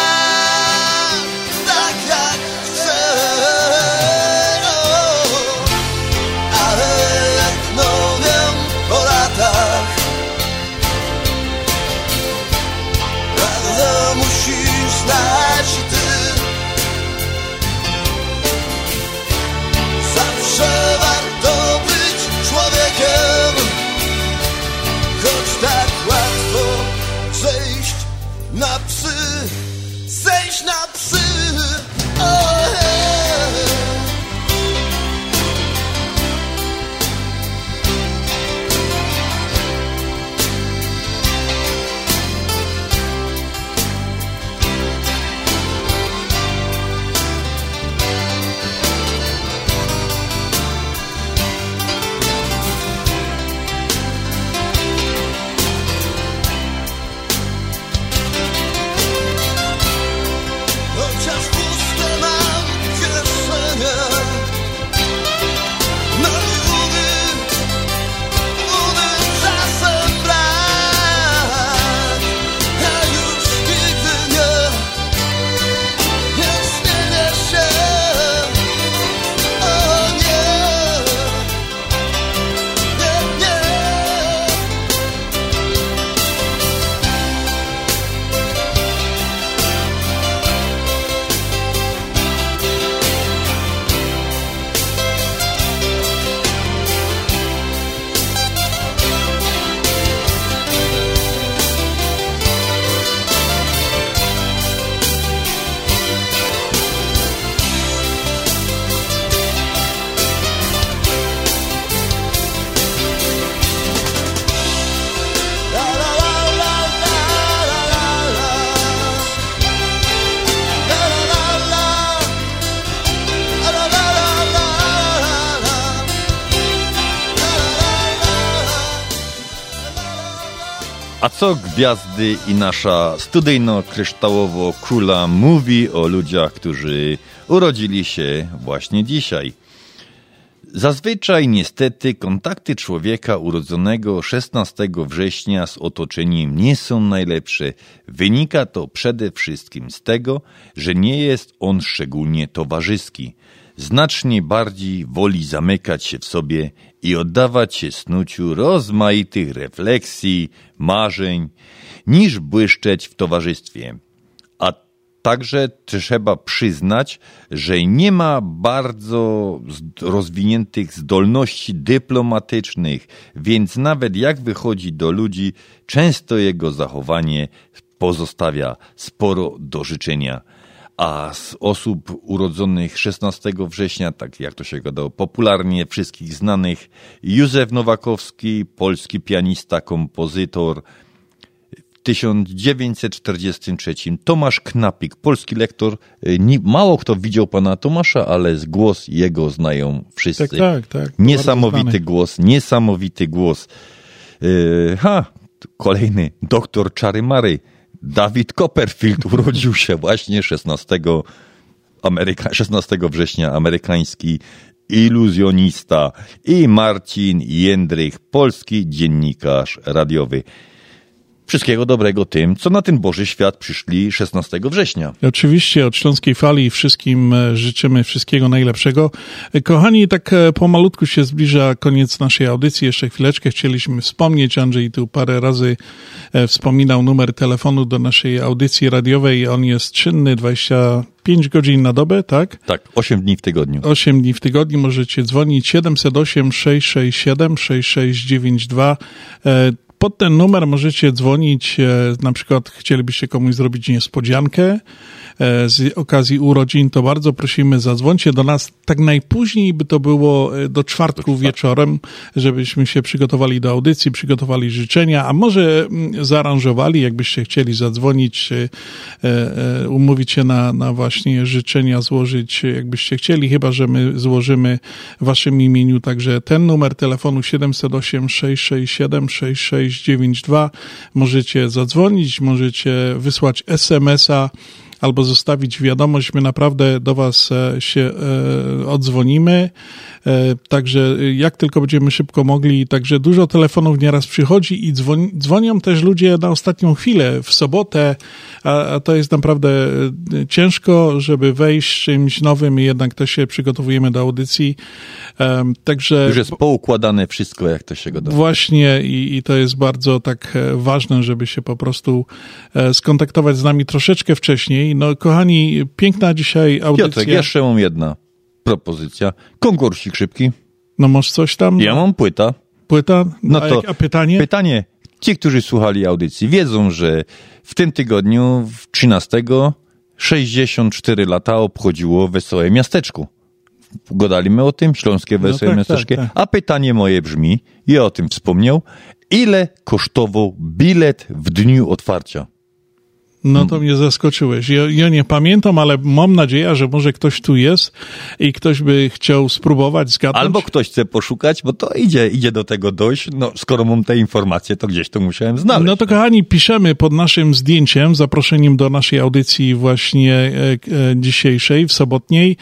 co gwiazdy i nasza studyjno-kryształowo kula mówi o ludziach, którzy urodzili się właśnie dzisiaj? Zazwyczaj niestety kontakty człowieka urodzonego 16 września z otoczeniem nie są najlepsze. Wynika to przede wszystkim z tego, że nie jest on szczególnie towarzyski. Znacznie bardziej woli zamykać się w sobie i oddawać się snuciu rozmaitych refleksji, marzeń, niż błyszczeć w towarzystwie. A Także trzeba przyznać, że nie ma bardzo rozwiniętych zdolności dyplomatycznych, więc nawet jak wychodzi do ludzi, często jego zachowanie pozostawia sporo do życzenia. A z osób urodzonych 16 września, tak jak to się gadało popularnie, wszystkich znanych, Józef Nowakowski, polski pianista, kompozytor, w 1943 Tomasz Knapik, polski lektor. Y, Mało kto widział pana Tomasza, ale głos jego znają wszyscy. Tak, tak, tak. Niesamowity głos, niesamowity głos. Yy, ha, kolejny doktor Czary Mary. Dawid Copperfield urodził się właśnie 16, Ameryka, 16 września, amerykański iluzjonista i Marcin Jędrych, polski dziennikarz radiowy. Wszystkiego dobrego tym, co na ten Boży świat przyszli 16 września. Oczywiście od Śląskiej Fali wszystkim e, życzymy wszystkiego najlepszego. E, Kochani, tak e, pomalutku się zbliża koniec naszej audycji. Jeszcze chwileczkę chcieliśmy wspomnieć. Andrzej tu parę razy wspominał numer telefonu do naszej audycji radiowej. On jest czynny 25 godzin na dobę, tak? Tak, 8 dni w tygodniu. 8 dni w tygodniu możecie dzwonić 708 667 6692. Pod ten numer możecie dzwonić, e, na przykład chcielibyście komuś zrobić niespodziankę e, z okazji urodzin, to bardzo prosimy, zadzwońcie do nas. Tak najpóźniej by to było e, do czwartku wieczorem, żebyśmy się przygotowali do audycji, przygotowali życzenia, a może mm, zaaranżowali, jakbyście chcieli zadzwonić, umówić się na, na właśnie życzenia złożyć, jakbyście chcieli, chyba że my złożymy w waszym imieniu także ten numer telefonu 708 667 6692. Możecie zadzwonić, możecie wysłać SMS-a albo zostawić wiadomość. My naprawdę do Was e, się e, odzwonimy. E, Także jak tylko będziemy szybko mogli, także dużo telefonów nieraz przychodzi i dzwoni, dzwonią też ludzie na ostatnią chwilę, w sobotę, a, a to jest naprawdę ciężko, żeby wejść z czymś nowym i jednak to się przygotowujemy do audycji. Także Już jest poukładane wszystko, jak to się go da. Właśnie i, i to jest bardzo tak ważne, żeby się po prostu skontaktować z nami troszeczkę wcześniej. No kochani, piękna dzisiaj audycja. Piotrek, jeszcze mam jedna propozycja. Konkursik szybki. No masz coś tam? Ja mam płyta. Płyta? No a, to jak- a pytanie? Pytanie. Ci, którzy słuchali audycji, wiedzą, że w tym tygodniu, w 13, 64 lata obchodziło Wesołe Miasteczku. Gadaliśmy o tym, Śląskie Wesołe tak, Miasteczko. tak, tak. A pytanie moje brzmi, ja o tym wspomniał, ile kosztował bilet w dniu otwarcia? No to mnie zaskoczyłeś. Ja, ja nie pamiętam, ale mam nadzieję, że może ktoś tu jest i ktoś by chciał spróbować zgadnąć. Albo ktoś chce poszukać, bo to idzie, idzie do tego dojść. No, skoro mam te informacje, to gdzieś to musiałem znaleźć. No to kochani, piszemy pod naszym zdjęciem, zaproszeniem do naszej audycji właśnie e, e, dzisiejszej, w sobotniej.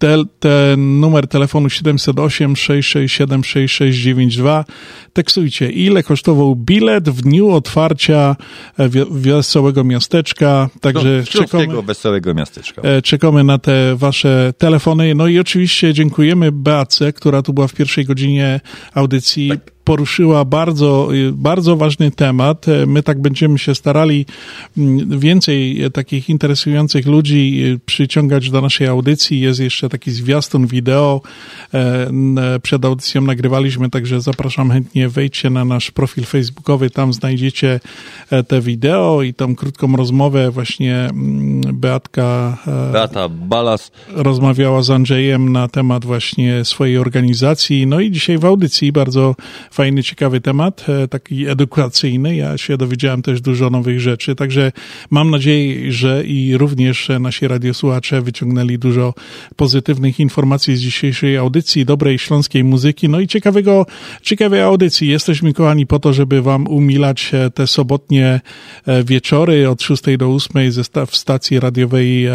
Te, ten numer telefonu 708 667 6692. Tekstujcie, ile kosztował bilet w dniu otwarcia e, Wesołego Miasteczka. Także czekamy, Śląskiego Wesołego Miasteczka. e, czekamy na te wasze telefony. No i oczywiście dziękujemy Beace, która tu była w pierwszej godzinie audycji. Poruszyła bardzo, bardzo ważny temat. My tak będziemy się starali mm, więcej takich interesujących ludzi y, przyciągać do naszej audycji. Jest jeszcze taki zwiastun wideo. E, Przed audycją nagrywaliśmy, także zapraszam chętnie. Wejdźcie na nasz profil facebookowy, tam znajdziecie e, te wideo i tą krótką rozmowę właśnie mm, Beatka e, Beata Balas. rozmawiała z Andrzejem na temat właśnie swojej organizacji. No i dzisiaj w audycji bardzo fajny, ciekawy temat, e, taki edukacyjny. Ja się dowiedziałem też dużo nowych rzeczy, także mam nadzieję, że i również nasi radiosłuchacze wyciągnęli dużo pozytywnych informacji z dzisiejszej audycji, dobrej śląskiej muzyki, no i ciekawego, ciekawej audycji. Jesteśmy kochani po to, żeby wam umilać e, te sobotnie e, wieczory od 6 do 8 ze sta- w stacji radiowej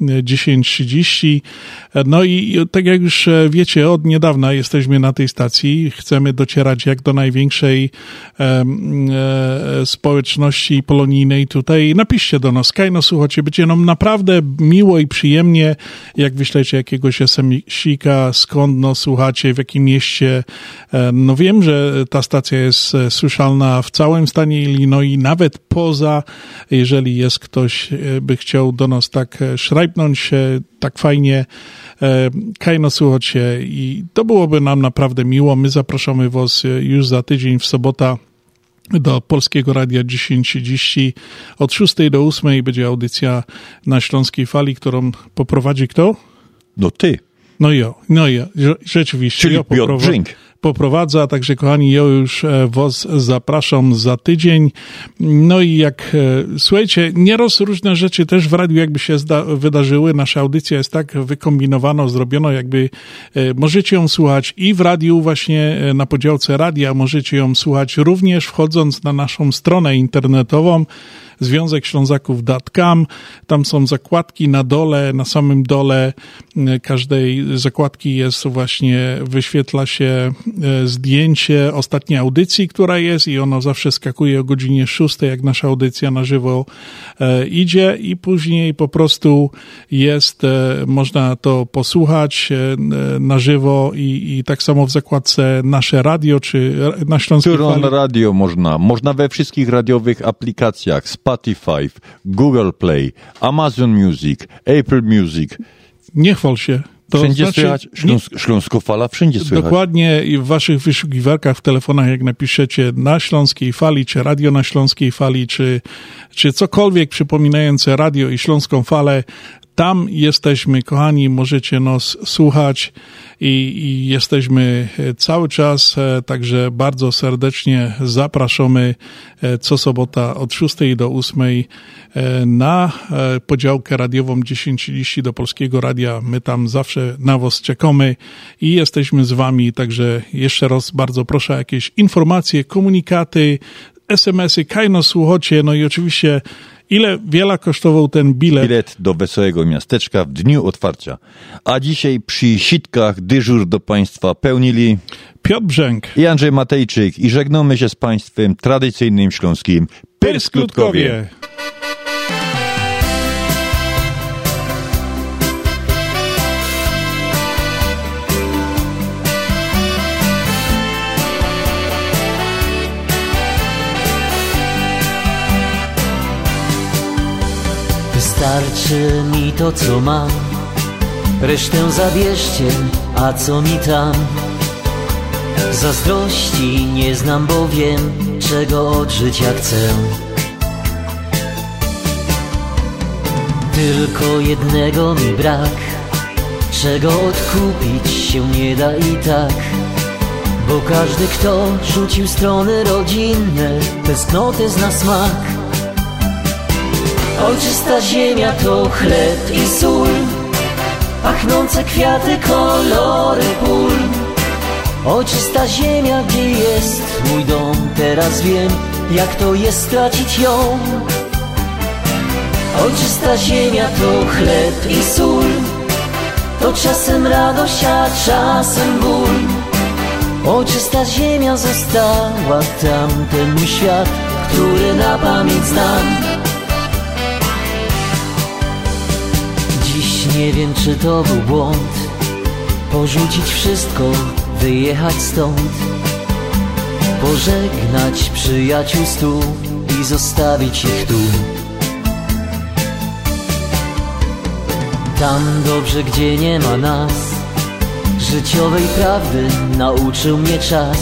10.30. No i tak jak już e, wiecie, od niedawna jesteśmy na tej stacji. Chcemy docierać jak do największej e, e, społeczności polonijnej tutaj. Napiszcie do nas, Kajno, słuchajcie, będzie nam naprawdę miło i przyjemnie, jak wyślecie jakiegoś SMS-ika, skąd no, słuchacie, w jakim mieście. E, no wiem, że ta stacja jest e, słyszalna w całym stanie Illinois, nawet poza, jeżeli jest ktoś, e, by chciał do nas tak e, szrajpnąć, e, tak fajnie. E, Kajno, słuchajcie, i to byłoby nam naprawdę miło. My zapraszamy Was e, już za tydzień w sobota do Polskiego Radia 1030. Od 6 do 8 będzie audycja na Śląskiej Fali, którą poprowadzi kto? No ty. No jo, no rze- rzeczywiście. Czyli ja Piotr Brzęk. Poprowadza, także kochani, ja już e, was zapraszam za tydzień. No i jak, e, słuchajcie, nieraz różne rzeczy też w radiu jakby się wydarzyły. Nasza audycja jest tak wykombinowana, zrobiona, jakby e, możecie ją słuchać i w radiu właśnie na podziałce radia, możecie ją słuchać również wchodząc na naszą stronę internetową Związek Ślązaków.com. Tam są zakładki na dole, na samym dole e, każdej zakładki jest właśnie, wyświetla się e, zdjęcie ostatniej audycji, która jest i ono zawsze skakuje o godzinie 6, jak nasza audycja na żywo e, idzie i później po prostu jest, można to posłuchać na żywo i, i tak samo w zakładce nasze radio, czy na Śląskiej Którą Fali. radio można? Można we wszystkich radiowych aplikacjach Spotify, Google Play, Amazon Music, Apple Music. Nie chwal się. To wszędzie znaczy- słychać? Śląsk, Śląskofala wszędzie słychać. Dokładnie i w waszych wyszukiwarkach w telefonach, jak napiszecie na Śląskiej Fali, czy radio na Śląskiej Fali, czy, czy cokolwiek przypominające radio i Śląską Falę, tam jesteśmy, kochani, możecie nas słuchać i, i jesteśmy e, cały czas, e, także bardzo serdecznie zapraszamy e, co sobota od 6 do 8 e, na podziałkę radiową 10.30 do Polskiego Radia. My tam zawsze na was czekamy i jesteśmy z wami, także jeszcze raz bardzo proszę jakieś informacje, komunikaty, SMS-y, kajno słuchocie, no i oczywiście ile wiele kosztował ten bilet. Bilet do Wesołego Miasteczka w dniu otwarcia. A dzisiaj przy sitkach dyżur do Państwa pełnili Piotr Brzęk i Andrzej Matejczyk i żegnamy się z Państwem tradycyjnym śląskim Pyrskutkowie. Wystarczy mi to, co mam. Resztę zabierzcie, a co mi tam? Zazdrości nie znam, bo wiem, czego od życia chcę. Tylko jednego mi brak, czego odkupić się nie da i tak. Bo każdy, kto rzucił strony rodzinne, tęsknotę zna smak. Ojczysta ziemia to chleb i sól, pachnące kwiaty, kolory pól. Ojczysta ziemia, gdzie jest mój dom, teraz wiem, jak to jest stracić ją. Ojczysta ziemia to chleb i sól, to czasem radość, a czasem ból. Ojczysta ziemia została tam, ten mój świat, który na pamięć znam. Nie wiem, czy to był błąd. Porzucić wszystko, wyjechać stąd. Pożegnać przyjaciół stu I zostawić ich tu. Tam dobrze, gdzie nie ma nas. Życiowej prawdy nauczył mnie czas.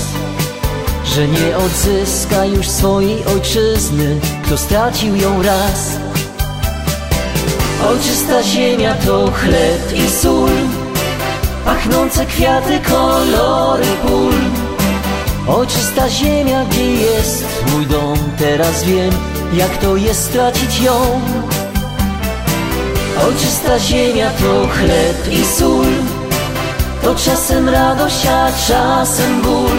Że nie odzyska już swojej ojczyzny Kto stracił ją raz Ojczysta ziemia to chleb i sól Pachnące kwiaty, kolory pól. Ojczysta ziemia, gdzie jest mój dom Teraz wiem, jak to jest stracić ją. Ojczysta ziemia to chleb i sól To czasem radość, a czasem ból.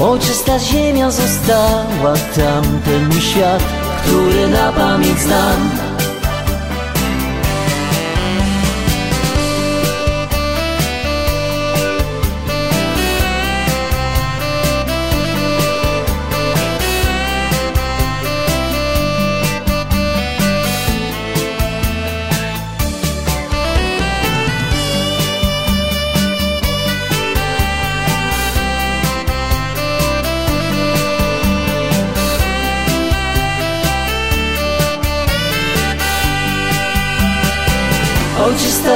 Ojczysta ziemia została tam Ten mój świat, który na pamięć znam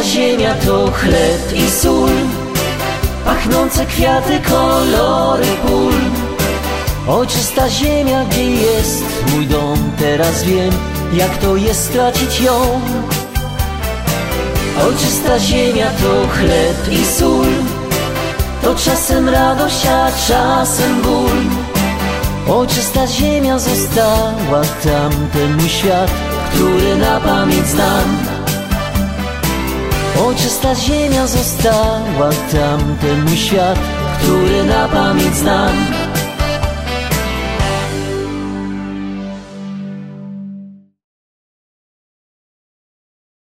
ziemia to chleb i sól Pachnące kwiaty, kolory pól. Ojczysta ziemia, gdzie jest mój dom Teraz wiem, jak to jest stracić ją. Ojczysta ziemia to chleb i sól To czasem radość, a czasem ból. Ojczysta ziemia została tamten mój świat Który na pamięć znam Ojczysta ziemia została tamten mój świat Który na pamięć znam